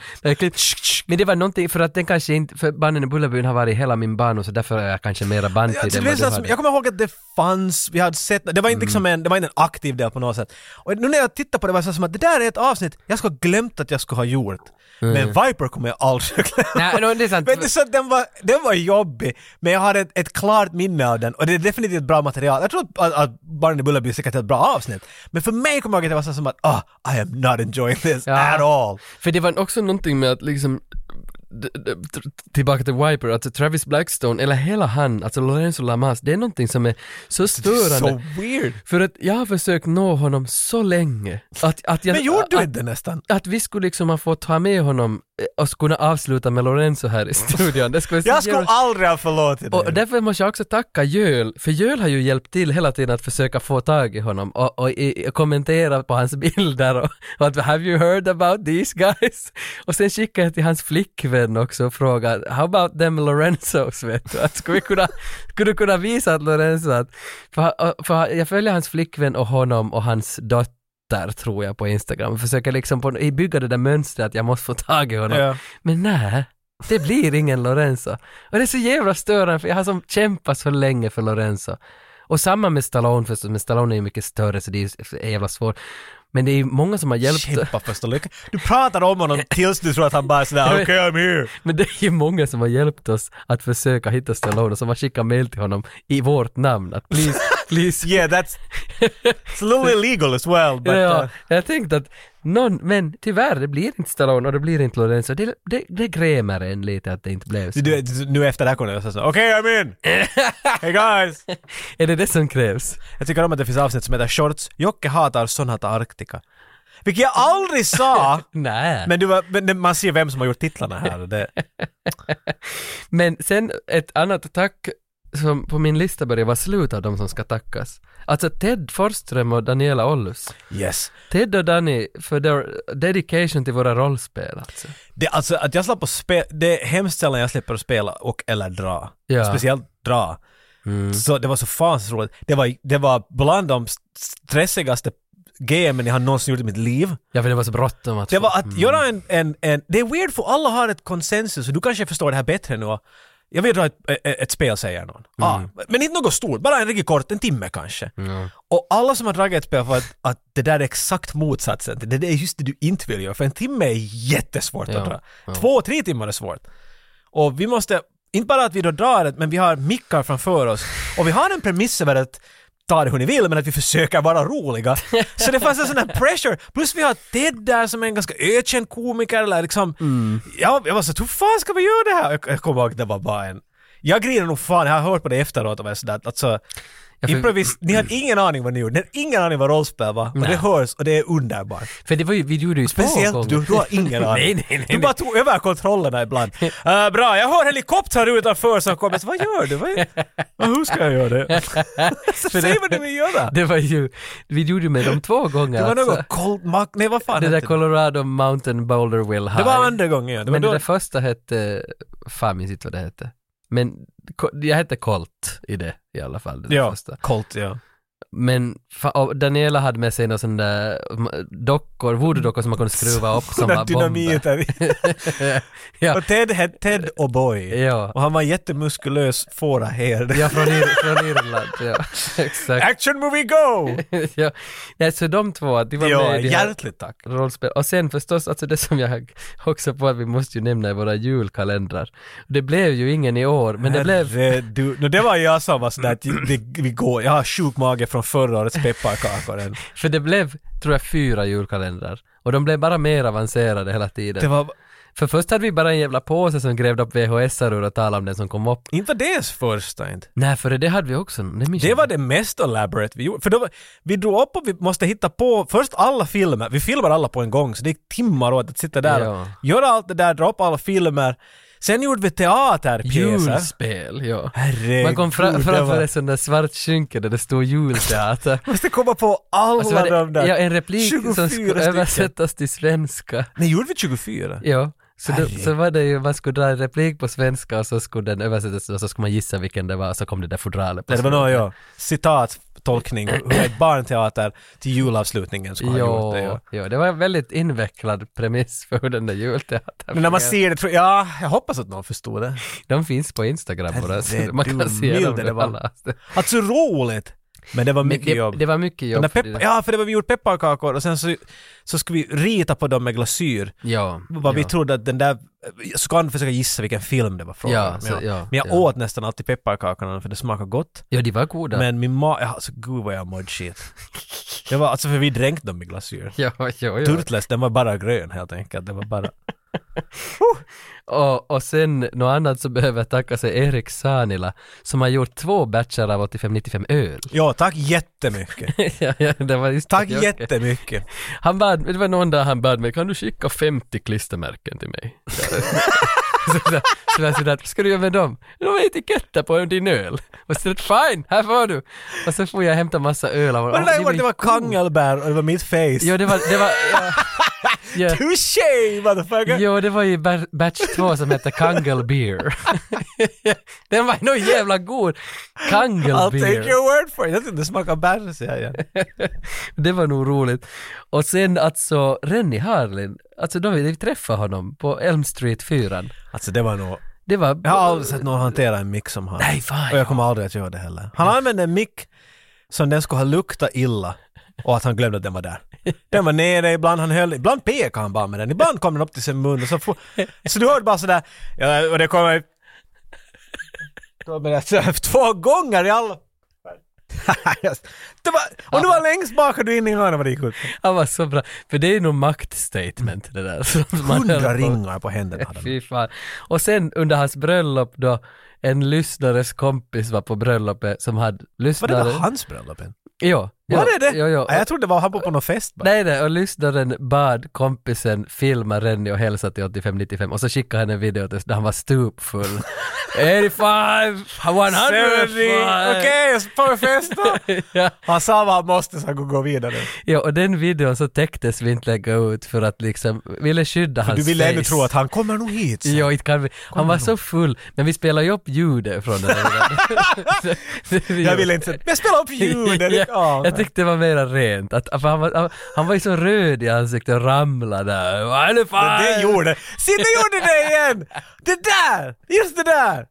Men det var någonting, för att den kanske inte, för Barnen i Bullerbyn har varit hela min barndom så därför är jag kanske mera band till den jag kommer ihåg att det fanns, vi hade sett, det var inte liksom en, det var inte en aktiv del på något sätt. Och nu när jag tittar på det var det så som att det där är ett avsnitt jag skulle ha glömt att jag skulle ha gjort. Men Viper kommer jag aldrig glömma. Nej, no, det är sant. Men det, är så den, var, den var jobbig, men jag har ett, ett klart minne av den och det är definitivt bra material. Jag tror att, att, att Barnen i Bullerby är säkert ett bra avsnitt. Men för mig kommer jag ihåg att det var så som att ah, I am not enjoying this Ja. at all. För det var också någonting med att liksom tillbaka till Viper, alltså Travis Blackstone, eller hela han, alltså Lorenzo Lamas, det är någonting som är så störande. Så weird. För att jag har försökt nå honom så länge. Att, att jag, Men gjorde du inte nästan? att vi skulle liksom ha fått ha med honom eh, och kunna avsluta med Lorenzo här i studion. Det skulle Jag skulle jävla- aldrig ha förlåtit och dig. därför måste jag också tacka Jöl, för Jöl har ju hjälpt till hela tiden att försöka få tag i honom och, och, och kommentera på hans bilder och, och att “Have you heard about these guys?” Och sen skickade jag till hans flickvän också och frågade “How about them Lorenzos?” vet du? Att skulle vi kunna, skulle du kunna visa att Lorenzo att, för, för jag följer hans flickvän och honom och hans dotter tror jag på Instagram och försöker liksom på, bygga det där mönstret att jag måste få tag i honom. Ja. Men nej, det blir ingen Lorenzo. Och det är så jävla störande för jag har som kämpat så länge för Lorenzo. Och samma med Stallone förstås, men Stallone är ju mycket större så det är jävla svårt. Men det är många som har hjälpt. Kämpa och lycka. Du pratar om honom tills du tror att han bara är sådär vet. I'm here. Men det är ju många som har hjälpt oss att försöka hitta Stallone och som har skickat mail till honom i vårt namn att please, please. Yeah that's... It's a little illegal as well but... ja, uh, jag tänkte att någon, men tyvärr det blir inte Stallone och det blir inte Lorenzo. Det, det, det grämer en lite att det inte blev så. du, du, nu efter det här kommer jag säga okej I'm in! Hey guys! Är det det som krävs? Jag tycker om att det finns avsnitt som heter Shorts. Jocke hatar Sonata Arctica. Vilket jag aldrig sa! Nej. Men, du, men man ser vem som har gjort titlarna här. Det, Men sen ett annat tack som på min lista börjar vara slut av de som ska tackas. Alltså Ted Forsström och Daniela Ollus. yes. Ted och Danny för their dedication till våra rollspel alltså. Det, alltså att jag slapp att spela, det är hemskt sällan jag slipper att spela och eller dra. Ja. Speciellt dra. Så det var så fansligt roligt. Det var, det var bland de stressigaste gamen jag har någonsin gjort i mitt liv. Ja för det var så bråttom att Det var att Mm. göra en, en, en... Det är weird för alla har ett konsensus och du kanske förstår det här bättre nu. Jag vill dra ett, ett, spel säger någon. Ah, men inte något stort, bara en riktigt kort, en timme kanske. Och alla som har dragit ett spel för att, att det där är exakt motsatsen. Det, det är just det du inte vill göra. För en timme är jättesvårt Ja, att dra. ja. Två, tre timmar är svårt. Och vi måste, inte bara att vi då drar det, men vi har mickar framför oss. Och vi har en premiss över att ta det hur ni vill, men att vi försöker vara roliga. Så det fanns en sån här pressure. Plus vi har Ted där som är en ganska ökänd komiker, eller liksom... Ja, jag var så hur fan ska vi göra det här? Jag, jag kommer ihåg, det var bara en... Jag griner nog fan, jag har hört på det efteråt och var sådär, alltså... Ja, för- Improvis, ni hade ingen aning vad ni gjorde, ni hade ingen aning vad rollspel var. Och det hörs och det är underbart. För det var ju, vi gjorde ju Speciellt du, du har ingen aning. nej, nej, nej, du bara tog över kontrollerna ibland. Uh, bra, jag hör helikoptrar utanför som kommer. Så, Vad gör du? Vad, hur ska jag göra det? så säg vad du vill göra. Det var ju, vi gjorde med dem två gånger Det var alltså. något Cold Mac, nej vad fan Det där Colorado Mountain Boulder Will High. det? var andra gången ja. Det Men då, det där första hette, fan minns inte vad det hette. Men jag hette Colt i det i alla fall. Det ja, första. Colt ja. Men Daniela hade med sig några sådana där dockor, voodoo-dockor som man kunde skruva upp som var. Dynamiter. ja, och Ted hette Ted O'Boy. ja. Och han var jättemuskulös fårahed. ja från, Ir- från Irland. Ja, exakt. Action movie go! ja. Nej, så de två, de var ja, med i hjärtligt tack. rollspel. Och sen förstås, alltså det som jag också på att vi måste ju nämna i våra julkalendrar. Det blev ju ingen i år, men det blev... Du, no, det var jag som var sådär att vi går, jag har sjuk mage från förra årets pepparkakor än. För det blev, tror jag, fyra julkalendrar. Och de blev bara mer avancerade hela tiden. Det var, För först hade vi bara en jävla påse som grävde upp VHS-ar ur och talade om den som kom upp. inte var det ens första inte. Nej, för det hade vi också. Det, Det var det mest elaborate vi gjorde. För då, var- vi drog upp och vi måste hitta på först alla filmer. Vi filmar alla på en gång så det gick timmar åt att sitta där Ja. och göra allt det där, dra upp alla filmer. Sen gjorde vi teaterpjäser. Julspel, ja. Herregud. Man kom fra- framför var- ett sånt där svart skynke där det stod julteater. Måste komma på alla Och så var det, de där. ja, en replik 24 som skulle översättas till svenska. Nej, gjorde vi 24? Ja. Så, det, så var det ju, man skulle dra en replik på svenska och så skulle den översättas och så skulle man gissa vilken det var och så kom det där fodralet på det var nog ja. Citat, tolkning, hur ett barnteater till julavslutningen skulle ha gjort det. Ja. Jo, det var en väldigt invecklad premiss för hur den där julteatern Men när man ser det, ja, jag hoppas att någon förstod det. De finns på Instagram bara, så man kan se dem det var. Alltså roligt! Men det var Men mycket det, jobb. det var mycket jobb. för det- ja, för det var vi gjorde pepparkakor och sen så, så skulle vi rita på dem med glasyr. ja, Vad vi ja. trodde att den där, jag skulle försöka gissa vilken film det var frågan Ja, om. så- ja, Men jag ja. åt nästan alltid pepparkakorna för det smakade gott. Ja, de var goda. Men min ma... Ja, alltså gud vad jag mådde shit. Det var alltså för vi dränkte dem i glasyr. Ja, ja, ja. Turtles, den var bara grön helt enkelt. Det var bara... Och, och sen något annat så behöver jag tacka sig Erik Sanila som har gjort två batcher av 85-95 öl. Ja, tack jättemycket. ja, ja, det var just Tack jag- jättemycket. Han bad, det var någon dag han bad mig, kan du skicka 50 klistermärken till mig? så, så, så vad ska du göra med dem? De är etiketter på din öl. Och så fine, här får du. Och så får jag hämta massa öl av Men det var, det var kangelbär och det var mitt face. Jo, det var, det var, ja, ja. Touché motherfucker! Jo, det var ju ba- batch två som hette Kangle Beer. Den var nog jävla god. Kangle I'll take Beer. your word for it. Jag tyckte det smakade bär, säger jag. Det var nog roligt. Och sen alltså Rennie Harlin, alltså då vi träffade honom på Elm Street 4. Alltså det var nog... Det var... Jag har aldrig sett någon hantera en mick som han. Nej, fan. Och jag kommer aldrig att göra det heller. Han använde en mick som den skulle ha luktat illa och att han glömde att den var där. Den var nere ibland, han höll, ibland pekade han bara med den, ibland kom den upp till sin mun och så får, Så du hörde bara sådär, ja, och det kommer... det Två gånger i alla... det var, och du var längst bak och du inne i hörnet vad det gick ut. Han var så bra. För det är nog maktstatement det där. Hundra ringar på händerna hade. Fy fan. Och sen under hans bröllop då, en lyssnares kompis var på bröllopet som hade Var lyssnare... det var hans bröllop? Jo. Var det det? Jo, jo. Ja, jag trodde det var han var på någon fest bara. Nej, nej, och lyssnaren bad kompisen filma Rennie och hälsa till 85-95 och så skickade han en video där han var stupfull. 85, 100! Okej, okay, på fest då! ja. Han sa vad han måste så han kunde gå vidare. ja, och den videon så täcktes vi inte lägga ut för att liksom, ville skydda För hans du ville ännu face. tro att han kommer nog hit. så. Jo, inte kan vi. Han var så full, men vi spelade ju upp ljudet från den. Jag ville inte... Men spela upp ljudet! ja, tyckte det var mera rent. Att, för han, var, han, han var ju så röd i ansiktet och ramlade. Vad är det fan? det gjorde... Se, det gjorde det igen! Det där! Just det där!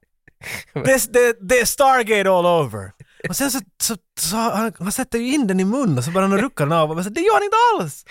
Det, det, det är Stargate all over. Och sen så, så, så han, han sätter ju in den i munnen och så börjar han rucka den av och så, det gör han inte alls!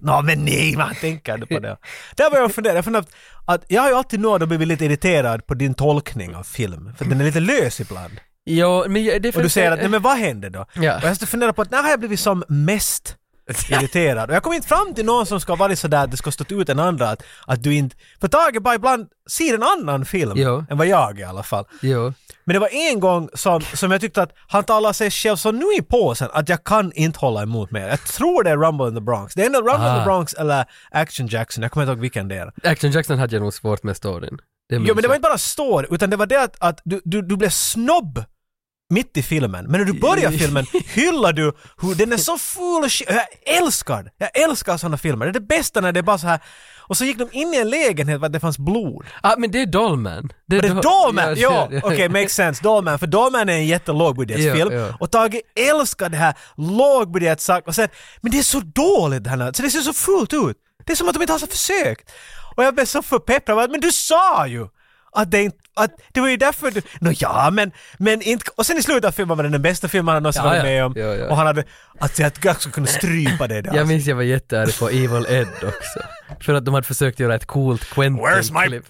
Nå men nej, man tänker inte på det. Där började jag fundera, jag funderade att jag har ju alltid nåd att blivit lite irriterad på din tolkning av film, för den är lite lös ibland. Jo, men jag- det Och du säger att, nej men vad hände då? Ja. Och jag måste fundera på att när har jag blivit som mest irriterad? Och jag kom inte fram till någon som ska vara sådär att det ska stå ut en andra att, att du inte... För Tage bara ibland ser en annan film Jo. än vad jag i alla fall. Jo. Men det var en gång som, som jag tyckte att han talade sig själv så nu i påsen att jag kan inte hålla emot mer. Jag tror det är Rumble in the Bronx. Det är ändå Rumble in Ah. the Bronx eller Action Jackson, jag kommer inte ihåg vilken det är. Action Jackson hade jag nog svårt med storyn. Det Jo men det var inte bara story, utan det var det att, att du, du, du blev snobb mitt i filmen. Men när du börjar filmen hyllar du hur den är så full och shit. Jag älskar det. Jag älskar sådana filmer. Det är det bästa när det är bara så här och så gick de in i en lägenhet där det fanns blod. Ah, men det är Dolman. Det är Do- Dollman! Ja, ja, okej, makes sense. Dollman, för Dollman är en jättelågbudgetfilm. Ja, ja. Och Tage älskar det här lågbudgetsak och sen, men det är så dåligt det här, så det ser så fult ut. Det är som att de inte har försökt. Och jag blev så förpepprad, men du sa ju! Att det inte, att det var ju därför du, nå ja men, men inte, och sen i slutet av filmen var det den bästa filmen han någonsin Ja, varit med om. Ja, ja. Och han hade, att jag jag skulle kunna strypa det där. Jag minns jag var jättearg på Evil Ed också. För att de hade försökt göra ett coolt Where's my Quentin-klipp.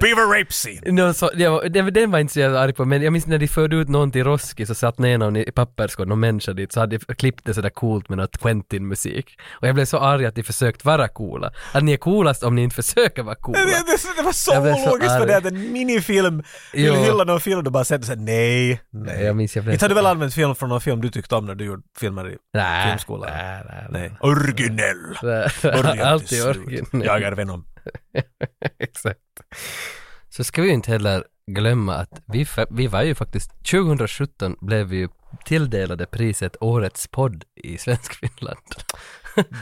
beaver rape scene? No, så, jag var, den, den var inte så jävla arg på, men jag minns när de förde ut någon till Roski så satt ner någon i papperskorgen, någon människa dit, så hade de klippt det sådär coolt med något Quentin-musik. Och jag blev så arg att de försökt vara coola. Att ni är coolast om ni inte försöker vara coola. Det, det, det var så Jag ologiskt för det att en minifilm vill Jo. hylla någon film du bara sätter sig nej, nej. Jag minns jag Inte hade så du väl använt film från någon film du tyckte om när du gjorde filmer i Nej, filmskolan? nej, nej, nej. Originell! Alltid originell. Jag är Venom. Exakt. så ska vi inte heller glömma att vi, vi var ju faktiskt, 2017 blev vi ju tilldelade priset Årets podd i Svenskfinland.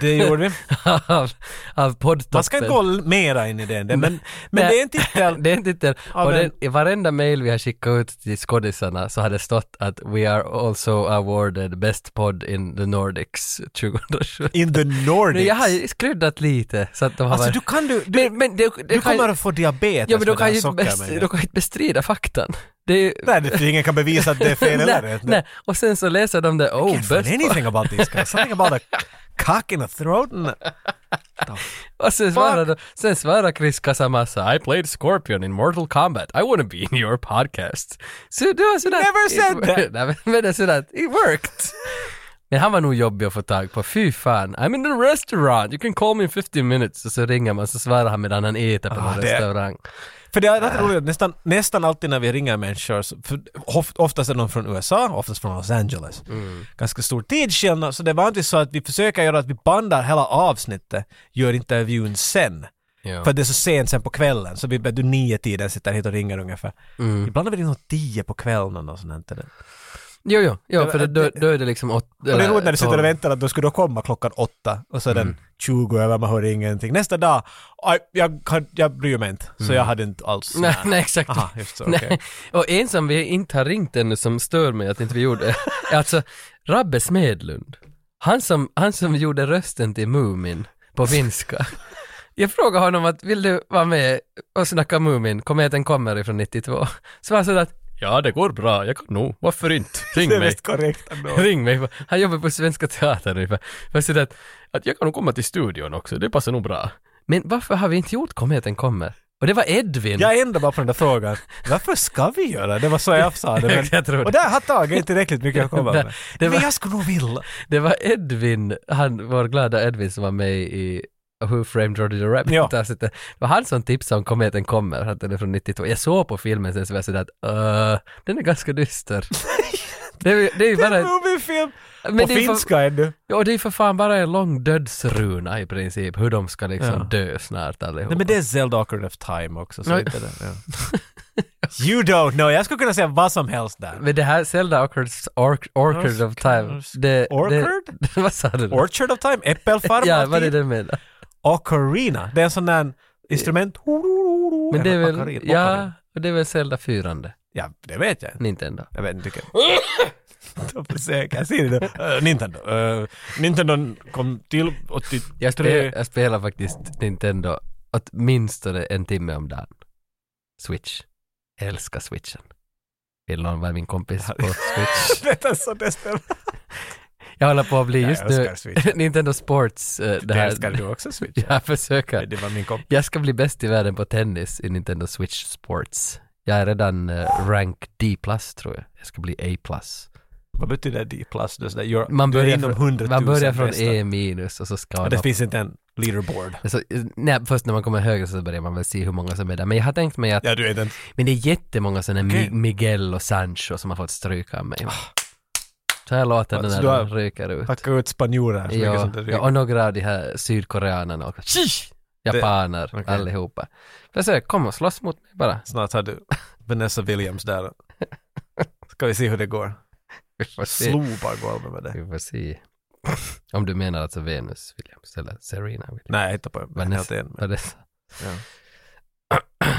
Det gjorde vi. av, av poddtoppen. Man ska inte gå mera in i det, men, men, men det är en titel. det är en titel. Och men- den, i varenda mail vi har skickat ut till skådisarna så har det stått att we are also awarded best podd in the Nordics 2017. In the Men Nordics. jag har ju skryddat lite så att de har Alltså varit... du kan du, du, men, men det, det du kan, kommer att få diabetes Ja men med det kan, ju best, de kan inte bestrida faktan. Det är ju... Nej, det, ingen kan bevisa att det är fel eller rätt. nej, och sen så läser de det, oh, best anything about these guys. Something about a cock in the throat and... Och sen svarar, sen svarar Chris Casamassa, I played Scorpion in Mortal Kombat, I wanna be in your podcast. Så det var sådär... Never said it, that. Nej, men, det är sådär, it worked. Men han var nog jobbig att få tag på, fy fan. I'm in the restaurant, you can call me in 50 minutes. Och så ringer man så svarar han medan han äter på Ah, det- restaurang. För det är rätt roligt, nästan, nästan alltid när vi ringer människor, för of, oftast är de från USA, oftast från Los Angeles. Mm. Ganska stor tidsskillnad, så det är vanligtvis så att vi försöker göra att vi bandar hela avsnittet, gör intervjun sen. Ja. För det är så sent sen på kvällen, så vi du nio tiden sitter hit och ringer ungefär. Mm. Ibland är vi nog tio på kvällen och sånt där. Jo, jo, jo för då, det- då är det liksom åtta... Och det är roligt när du sitter och väntar att då skulle då komma klockan åtta och så är Mm. den 20 över, man hör ingenting. Nästa dag, aj, jag, jag bryr mig inte, så jag hade inte alls... Mm. Nej, nej exakt. Aha, just så. Nej. Och en som vi inte har ringt ännu som stör mig att inte vi gjorde, är alltså Rabbe Smedlund. Han som, han som gjorde rösten till Mumin på finska. Jag frågade honom att vill du vara med och snacka Mumin, kometen kommer ifrån 92. Så han sådär att ja det går bra, jag kan nog, varför inte, ring Det är mig. mest korrekt ändå. Ring mig. Han jobbar på Svenska Teatern ungefär. För så att, att jag kan nog komma till studion också, det passar nog bra. Men varför har vi inte gjort Kometen kommer? Och det var Edvin. Jag ändrade bara på den där frågan. Varför ska vi göra det? Var så jag sa det. Men, Jag tror och där har Tage inte tillräckligt mycket att komma med. det var- Men jag skulle nog vilja. Det var Edvin, han, vår glada Edvin som var med i Who Framed Roger Rabbit Ja. avsnittet. Det var han som tipsade om Kometen kommer, att den är från 92. Jag såg på filmen sen så var jag sådär att uh, den är ganska dyster. det, är, det är ju bara... en moviefilm. Men På är för- finska ännu. Ja, det är för fan bara en lång dödsruna i princip, hur de ska liksom Ja. dö snart allihopa. Nej men det är Zelda Ocarina of Time också. Så inte det, ja. You don't know. Jag skulle kunna säga vad som helst där. Men det här Zelda Orchard, Orch, Orchard of Time, det... Orchard? Det, vad sa du? Orchard of Time? Äppelfarm? Ja, vad är det du menar? Ocarina. Det är en sån där instrument. Men det är väl, Ocarina. ja, och det är väl Zelda 4 Ja, det vet jag inte. Nintendo. Jag vet inte. det då? Eh, Nintendo. Eh, Nintendo kom till 83. Jag, spel, jag spelar faktiskt Nintendo åtminstone en timme om dagen. Switch. Jag älskar switchen. Vill någon vara min kompis på Switch? det är så det. Jag håller på att bli just nu. Nintendo Sports. eh, det här. älskar du också Switch? Jag försöker. Det var min kompis. Jag ska bli bäst i världen på tennis i Nintendo Switch Sports. Jag är redan eh, rank D+, tror jag. Jag ska bli A+. Vad betyder D+. plus? Det är du är inom från, 100 000 man börjar från bästa. E minus och så ska man det finns inte en leaderboard. Så, nej, först när man kommer högre så börjar man väl se hur många som är där. Men jag har tänkt mig att Ja, du är den. Men det är jättemånga sådana. Mi- Miguel och Sancho som har fått stryka av mig. Så här låter det när du de ryker ut. Packa ut spanjorer så mycket Ja, som det ja, ryker. och några av de här sydkoreanerna också. Shish! Japaner, okej. allihopa. Försök, kom och slåss mot mig bara. Snart har du Vanessa Williams där. Ska vi se hur det går. Vi får se. Golvet med det. Vi får se. Om du menar alltså Venus Williams eller Serena Williams. Nej, jag hittar på Vanessa. helt en. Det så? Ja.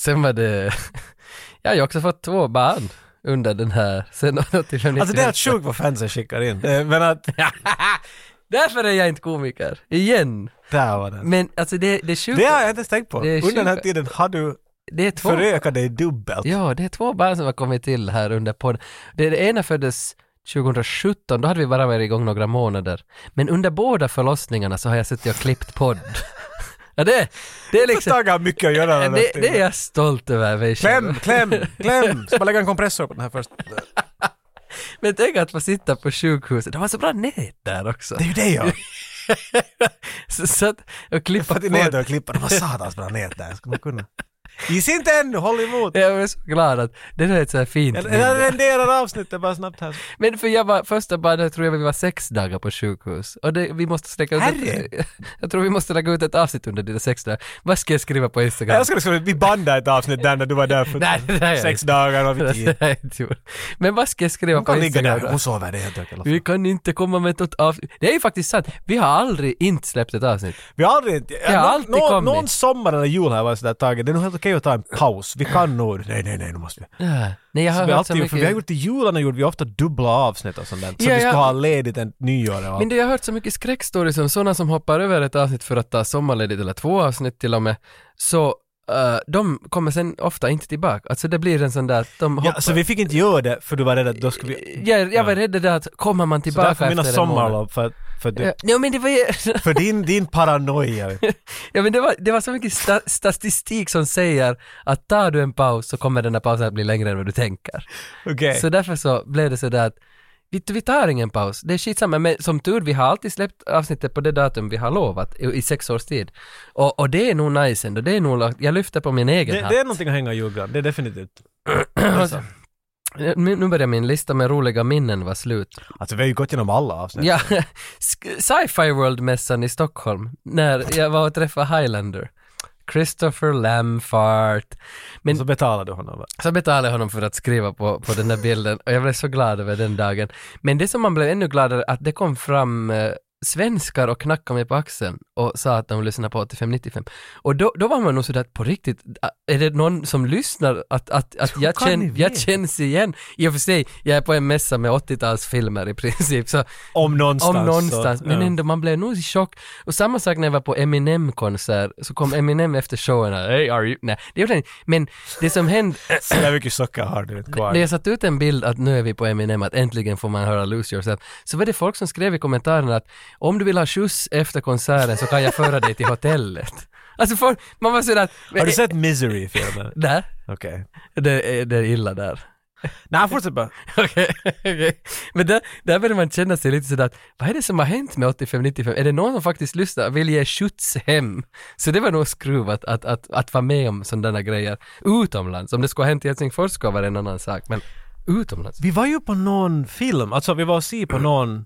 Sen var det... Jag har ju också fått två barn under den här sen 85 Alltså det är helt sjukt vad fansen skickar in. Eh, Men att, Därför är jag inte komiker. Igen. där var den. Men alltså det, det är sjukt. Det har jag inte ens tänkt på. Under den här tiden har du Det är två. förökat dig dubbelt. Ja, det är två barn som har kommit till här under podden. Det, det ena föddes 2017, då hade vi bara varit igång några månader. Men under båda förlossningarna så har jag suttit och klippt podd. Ja, det, det är liksom... Tage har mycket att göra den Det, det är jag stolt över mig. Kläm, kläm, kläm! Ska man lägga en kompressor på den här först? Men tänk att få sitta på sjukhuset, det var så bra nät där också. Det är ju det ja! så, så att, och klippa i podd. nätet och klippa, det var satans bra nät där. Ska man kunna? Gissa inte ännu, håll emot! Jag är så glad att det är ett så här fint Jag, minne. jag renderar avsnittet bara snabbt här. Men för jag var, första badet tror jag vi var sex dagar på sjukhus. Och det, vi måste sträcka ut ett, Jag tror vi måste lägga ut ett avsnitt under de där sex dagar. Vad ska jag skriva på Instagram? Jag skulle skriva, vi bandade ett avsnitt där när du var där för Nej, sex inte. dagar och vi tid. har jag inte. Men vad ska jag skriva Hon på kan ligga Instagram där, hon sover, det helt okej. Vi kan inte komma med något avsnitt. Det är ju faktiskt sant. Vi har aldrig inte släppt ett avsnitt. Vi har aldrig... har någon, alltid någon, kommit. någon sommar eller jul har jag varit sådär taget, det är nog helt okej att ta en paus. Vi kan nog... Nej, nej, nej, nu måste vi. Ja. Nej, jag har Så vi, har hört så alltid, mycket. för vi har gjort i jularna gjorde vi ofta dubbla avsnitt och sånt där. Så Ja, vi skulle ja. ha ledigt en nyår och Men det, jag har hört så mycket skräckstories om sådana som hoppar över ett avsnitt för att ta sommarledigt eller två avsnitt till och med. Så eh, de kommer sen ofta inte tillbaka. Alltså det blir en sån där att de hoppar. Ja, så vi fick inte göra det för du var rädd att då skulle vi... jag, jag var rädd att kommer man Så tillbaka mina efter månad. sommarlov för, för, du, Ja, men det var ju... för din, din paranoia. Ja men det var, det var så mycket sta statistik som säger att tar du en paus så kommer den där pausen att bli längre än vad du tänker. Okej. Så därför så blev det sådär att vi, vi tar ingen paus, det är skitsamma, men som tur vi har alltid släppt avsnittet på det datum vi har lovat i, i sex års tid. Och, och det är nog nice ändå, det är nog, jag lyfter på min egen Det, hatt. det är någonting att hänga i julgran, det är definitivt. Alltså, nu nu börjar min lista med roliga minnen vara slut. Alltså vi har ju gått igenom alla avsnitt. Ja, Sci-Fi World-mässan i Stockholm, när jag var och träffade Highlander. Christopher Lamfart. Men Så betalar du honom va? så betalade jag honom för att skriva på, på den där bilden och jag blev så glad över den dagen. Men det som man blev ännu gladare att det kom fram eh, svenskar och knackade mig på axeln och sa att de lyssnar på 85-95. Och då, då var man nog sådär på riktigt, är det någon som lyssnar? Att, att, att jag, känn, jag känns igen. I och för sig, jag är på en mässa med 80-talsfilmer i princip, så Om någonstans. om någonstans, Så, men ja. ändå man blev nog i chock. Och samma sak när jag var på Eminem-konsert, så kom Eminem efter showen här, hey are you, nej, det gjorde han inte. Men det som hände, Så där mycket socker har du kvar. när jag satte ut en bild att nu är vi på Eminem, att äntligen får man höra Lose Yourself, så var det folk som skrev i kommentarerna att om du vill ha skjuts efter konserten så kan jag föra dig till hotellet. Alltså folk, man var sådär. Har du sett Misery-filmen? Där. Okej. Det, är- det är illa där. Nej, fortsätt bara. Okej. Men där, där börjar man känna sig lite sådär att vad är det som har hänt med 85-95? Är det någon som faktiskt lyssnar vill ge skjuts hem? Så det var nog skruvat att, att, att vara med om sådana grejer utomlands. Om det skulle ha hänt i Helsingfors skulle vara en annan sak, men utomlands. Vi var ju på någon film, alltså vi var och se på någon,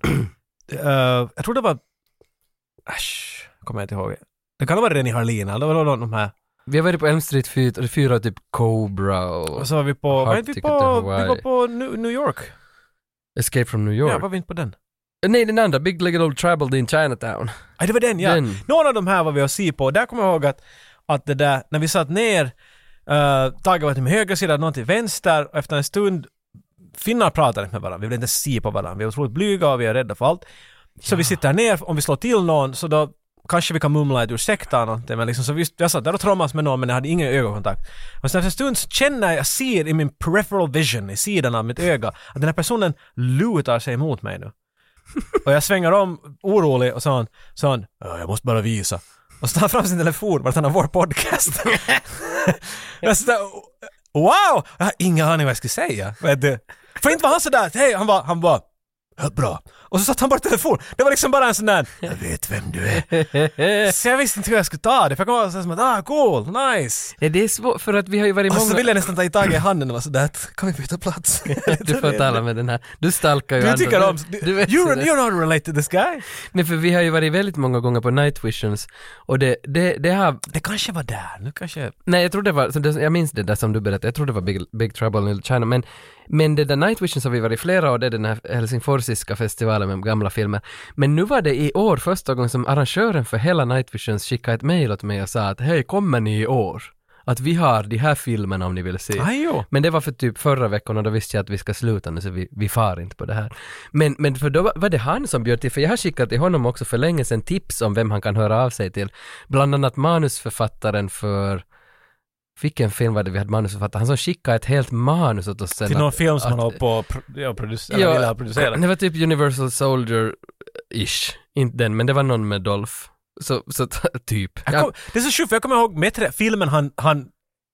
eh, jag tror det var, äsch, kommer jag inte ihåg. Det kan ha varit Rennie Harlin, eller det var någon av de här. Vi har varit på Elm Street 4, fyra typ Cobra och Och så var vi på, var vi på, vi var på New, York. Escape from New York. Ja, var vi inte på den? Nej, den andra, Big Little Old Tribal in Chinatown. Nej, det var den ja. Den. Någon av de här var vi och se på där kommer jag ihåg att, att det där, när vi satt ner, uh, Tage var till min högra sida, någon till vänster och efter en stund finnar pratade inte med varandra, vi vill inte se på varandra, vi är otroligt blyga och vi är rädda för allt. Så vi sitter ner, om vi slår till någon så då kanske vi kan mumla ett ursäkta eller någonting men liksom så vi, jag satt där och trommas med någon men jag hade ingen ögonkontakt. Och sen efter en stund så känner jag, jag ser i min peripheral vision, i sidan av mitt öga, att den här personen lutar sig mot mig nu. Och jag svänger om orolig och han, så han, "Ja, jag måste bara visa. Och så tar han fram sin telefon vart han har vår podcast. jag där, wow! Jag har ingen aning vad jag skulle säga. Vet du. För inte var han sådär, hej, han var, han var, "Ja, bra. Och så satte han bort telefonen. Det var liksom bara en sån där, jag vet vem du är. Så jag visste inte hur jag skulle ta det, för jag kom ihåg så som att, ah cool, nice. Nej, det är svårt för att vi har ju varit Och så många... ville jag nästan ta i tag i handen och vara sådär, kan vi byta plats? Du får tala med den här. Du stalkar ju Du andra. tycker om, Du, du, du vet you're, you're not related to this guy. Men för vi har ju varit väldigt många gånger på Night Visions och det, det, det har... Det kanske var där, nu kanske... Nej, jag tror det var, jag minns det där som du berättade, jag tror det var Big, Big Trouble in China, men, men det där Night Visions har vi varit flera och det är den här helsingforsiska festivalen med gamla filmer. Men nu var det i år första gången som arrangören för hela Night Visions skickade ett mejl åt mig och sa att hej, kommer ni i år? Att vi har de här filmerna om ni vill se. Aj, jo. Men det var för typ förra veckan och då visste jag att vi ska sluta nu så vi, vi far inte på det här. Men, men för då var det han som bjöd till, för jag har skickat till honom också för länge sedan tips om vem han kan höra av sig till. Bland annat manusförfattaren för vilken film var det vi hade manusförfattare? Han som skickade ett helt manus åt oss sen. Till någon att- film som han håller på att pro- ja, producera, eller ville ha producerat. det var typ Universal Soldier-ish. Inte den, men det var någon med Dolph. Så, så typ. Jag Ja, kom, det är så sjukt, för jag kommer ihåg bättre filmen han, han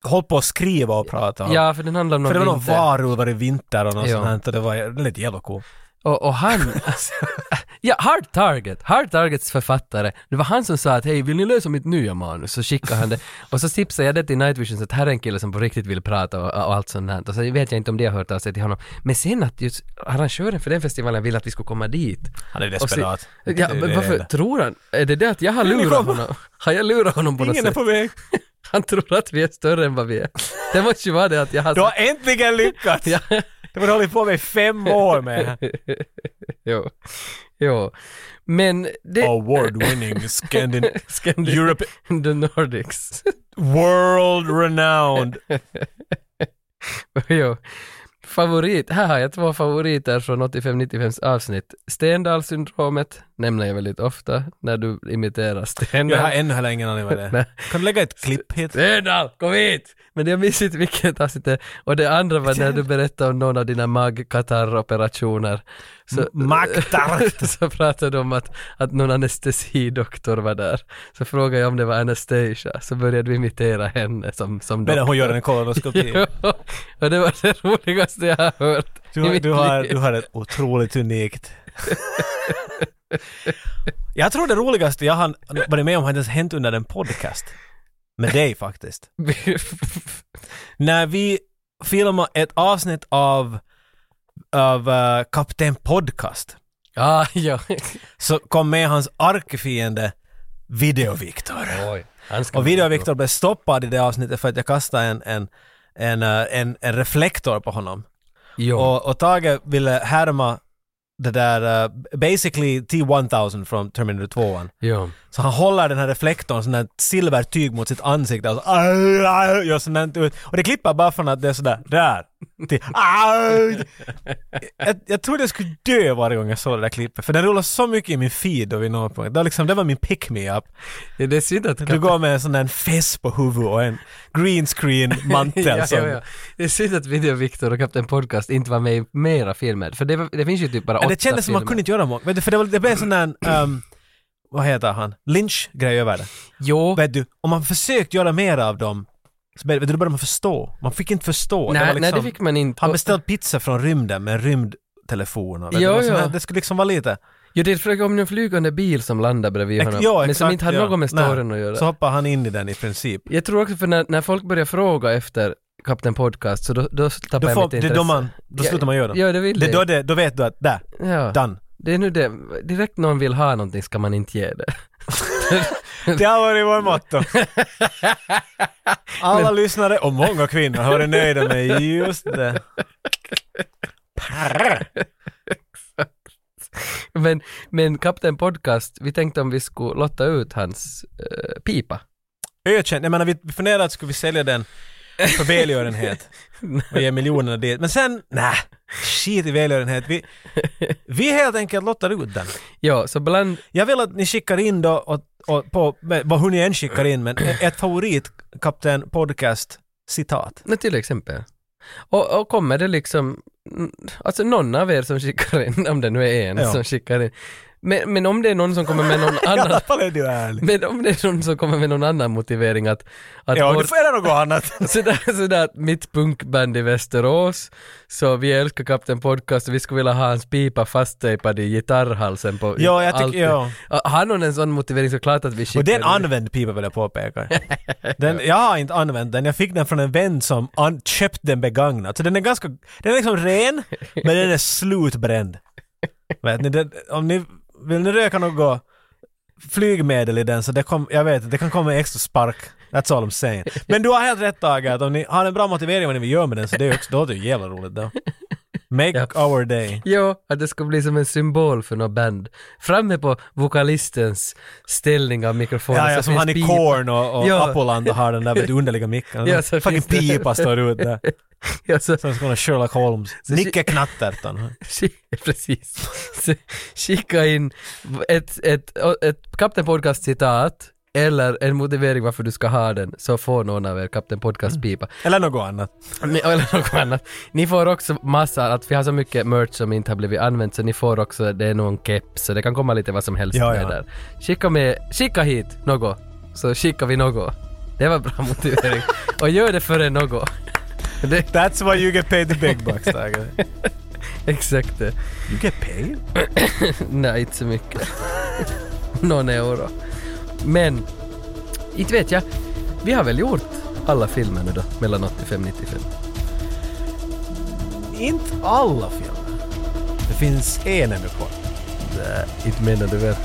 höll på att skriva och prata om. ja, för den handlar om för det var någon varulvar i vinter och något Ja. sånt här, och det var lät jävla cool. Och, och han... ja, Hard Target, Hard Targets författare, det var han som sa att hej, vill ni läsa mitt nya manus? Så skickade han det. Och så tipsade jag det till Night Vision, så att här är en kille som på riktigt vill prata och, och allt sånt här. Och så vet jag inte om de har hört av sig till honom. Men sen att just arrangören för den festivalen ville att vi skulle komma dit. Han är desperat. Ja, Det är men det varför tror han? Är det det att jag har lurat honom? Har jag lurat honom på något Ingen är sätt? på väg. Han tror att vi är större än vad vi är. Det måste ju vara det att jag har... Du har äntligen lyckats! Ja. Det har du hållit på med fem år med. jo. Jo. Men det... Award winning Scandin... Scandin- Europe... The Nordics. World renowned. jo. Favorit, här har jag två favoriter från 85-95 avsnitt. Stendal-syndromet nämner jag väldigt ofta när du imiterar Jag har Stendal. ännu heller ingen aning vad det är. Kan du lägga ett klipp hit? Stendal, kom hit! Men jag minns inte vilket avsnitt det är. Och det andra var när du berättade om någon av dina magkatarroperationer. Så, Magkatarr. så pratade du om att, att någon anestesidoktor var där. Så frågade jag om det var Anastasia, så började vi imitera henne som, som Medan hon gör en kolonoskopi. Jo, och det var det roligaste jag har hört i Du, mitt du, har, liv. du har ett otroligt unikt... jag tror det roligaste jag har varit med om har inte ens hänt under en podcast. Med dig faktiskt. När vi filmade ett avsnitt av, av uh, Kapten Podcast ah, ja. så kom med hans arkfiende Video-Viktor. Och Video-Viktor blev stoppad i det avsnittet för att jag kastade en, en, en, uh, en, en reflektor på honom. Jo. Och, och Tage ville härma det där, uh, basically T-1000 från Terminator 2. jo. Så han håller den här reflektorn, sån där silvertyg mot sitt ansikte och så gör sånt ut. Och det klipper bara från att det är sådär, där, till. Jag, jag trodde jag skulle dö varje gång jag såg det där klippet, för den rullar så mycket i min feed och vid någon punkt. Det var, liksom, det var min pick-me-up. Ja, Det är synd att... Du går med en sån där fess på huvudet och en green screen mantel ja, ja, ja. Det är synd att Video Victor och Kapten Podcast inte var med i mera filmer, för det, det finns ju typ bara åtta det kändes som man filmer. kunde inte göra många. För det, var, det blev sån där, um, vad heter han, Lynch-grej över det. Jo, Vet du, om man försökt göra mer av dem, så då började man förstå. Man fick inte förstå. nej, det var nej liksom, det fick man inte. Han beställde pizza från rymden med en rymdtelefon. och vet Jo, du, vad som jo. helst. Det skulle liksom vara lite... Jo, det är om en flygande bil som landar bredvid honom, ja, men som exakt, inte hade ja. något med Nej. storyn att göra. Så hoppade han in i den i princip. Jag tror också för när, när folk börjar fråga efter Kapten Podcast, så då, då tappar Då, jag får, mitt det intresse. då, man, då Ja, slutar man göra det. Ja, det vill det, det. då, det, då vet du att där, Ja. done. Det är nu det, direkt någon vill ha någonting ska man inte ge det. Det har varit vår motto. Alla lyssnare och många kvinnor har varit nöjda med just det. Parr. Men, men Kapten Podcast, vi tänkte om vi skulle lotta ut hans eh, pipa. Ökänd. Jag menar vi funderade att skulle vi sälja den för välgörenhet och ge miljonerna dit. Men sen, nej, skit i välgörenhet. Vi, vi helt enkelt lottar ut den. Ja, så bland, Jag vill att ni skickar in då, och, och på, vad hur ni än skickar in, men ett favorit Kapten Podcast citat. nej, till exempel. Och, och kommer det liksom, alltså någon av er som skickar in, om det nu är en Ja. som skickar in, men, men om det är någon som kommer med någon I alla annan, fall är du ärlig. men om det är någon som kommer med någon annan motivering att, att Ja, vår- du får göra något annat. Sådär, sådär mitt punkband i Västerås, så vi älskar Kapten Podcast och vi skulle vilja ha hans pipa fasttejpad i gitarrhalsen på Ja, jag tycker, ja. Har någon en sån motivering så klart att vi skickar Och den den. använd pipa vill jag påpeka. Den, jag har inte använt den, jag fick den från en vän som an, köpt den begagnat. Så den är ganska, den är liksom ren, men den är slutbränd. Vet ni, det, om ni, vill ni röka något flygmedel i den så det kom, jag vet det kan komma en extra spark. That's all I'm saying. Men du har helt rätt Tage, att om ni har en bra motivering vad ni vill göra med den så det är också, då är det ju jävla roligt då. Make our day. Jo, att det ska bli som en symbol för något band. Framme på vokalistens ställning av mikrofonen Ja, ja, som han i. Korn och, och Ja. Apollo har den där underliga micken. Ja, så Fucking pipa står ut där. Ja, så, Som sån Sherlock Holmes. Så- Nicke Knatterton. Precis. Skicka in ett, ett, ett Kapten Podcast-citat eller en motivering varför du ska ha den, så får någon av er Kapten Podcast-pipa. Eller något annat. Ni, eller något annat. Ni får också massa, att vi har så mycket merch som inte har blivit använt, så ni får också, det är någon keps, så det kan komma lite vad som helst Ja, med ja. där. Skicka med, skicka hit något, så skickar vi något. Det var bra motivering. Och gör det före något. Det, That's why you get paid the big bucks, Tage. Exakt det. You get paid? Nej, inte så mycket. Någon euro. Men, inte vet jag. Vi har väl gjort alla filmer nu då, mellan 85 och 95. Inte alla filmer. Det finns en ännu kvar. Nej, inte menar du väl?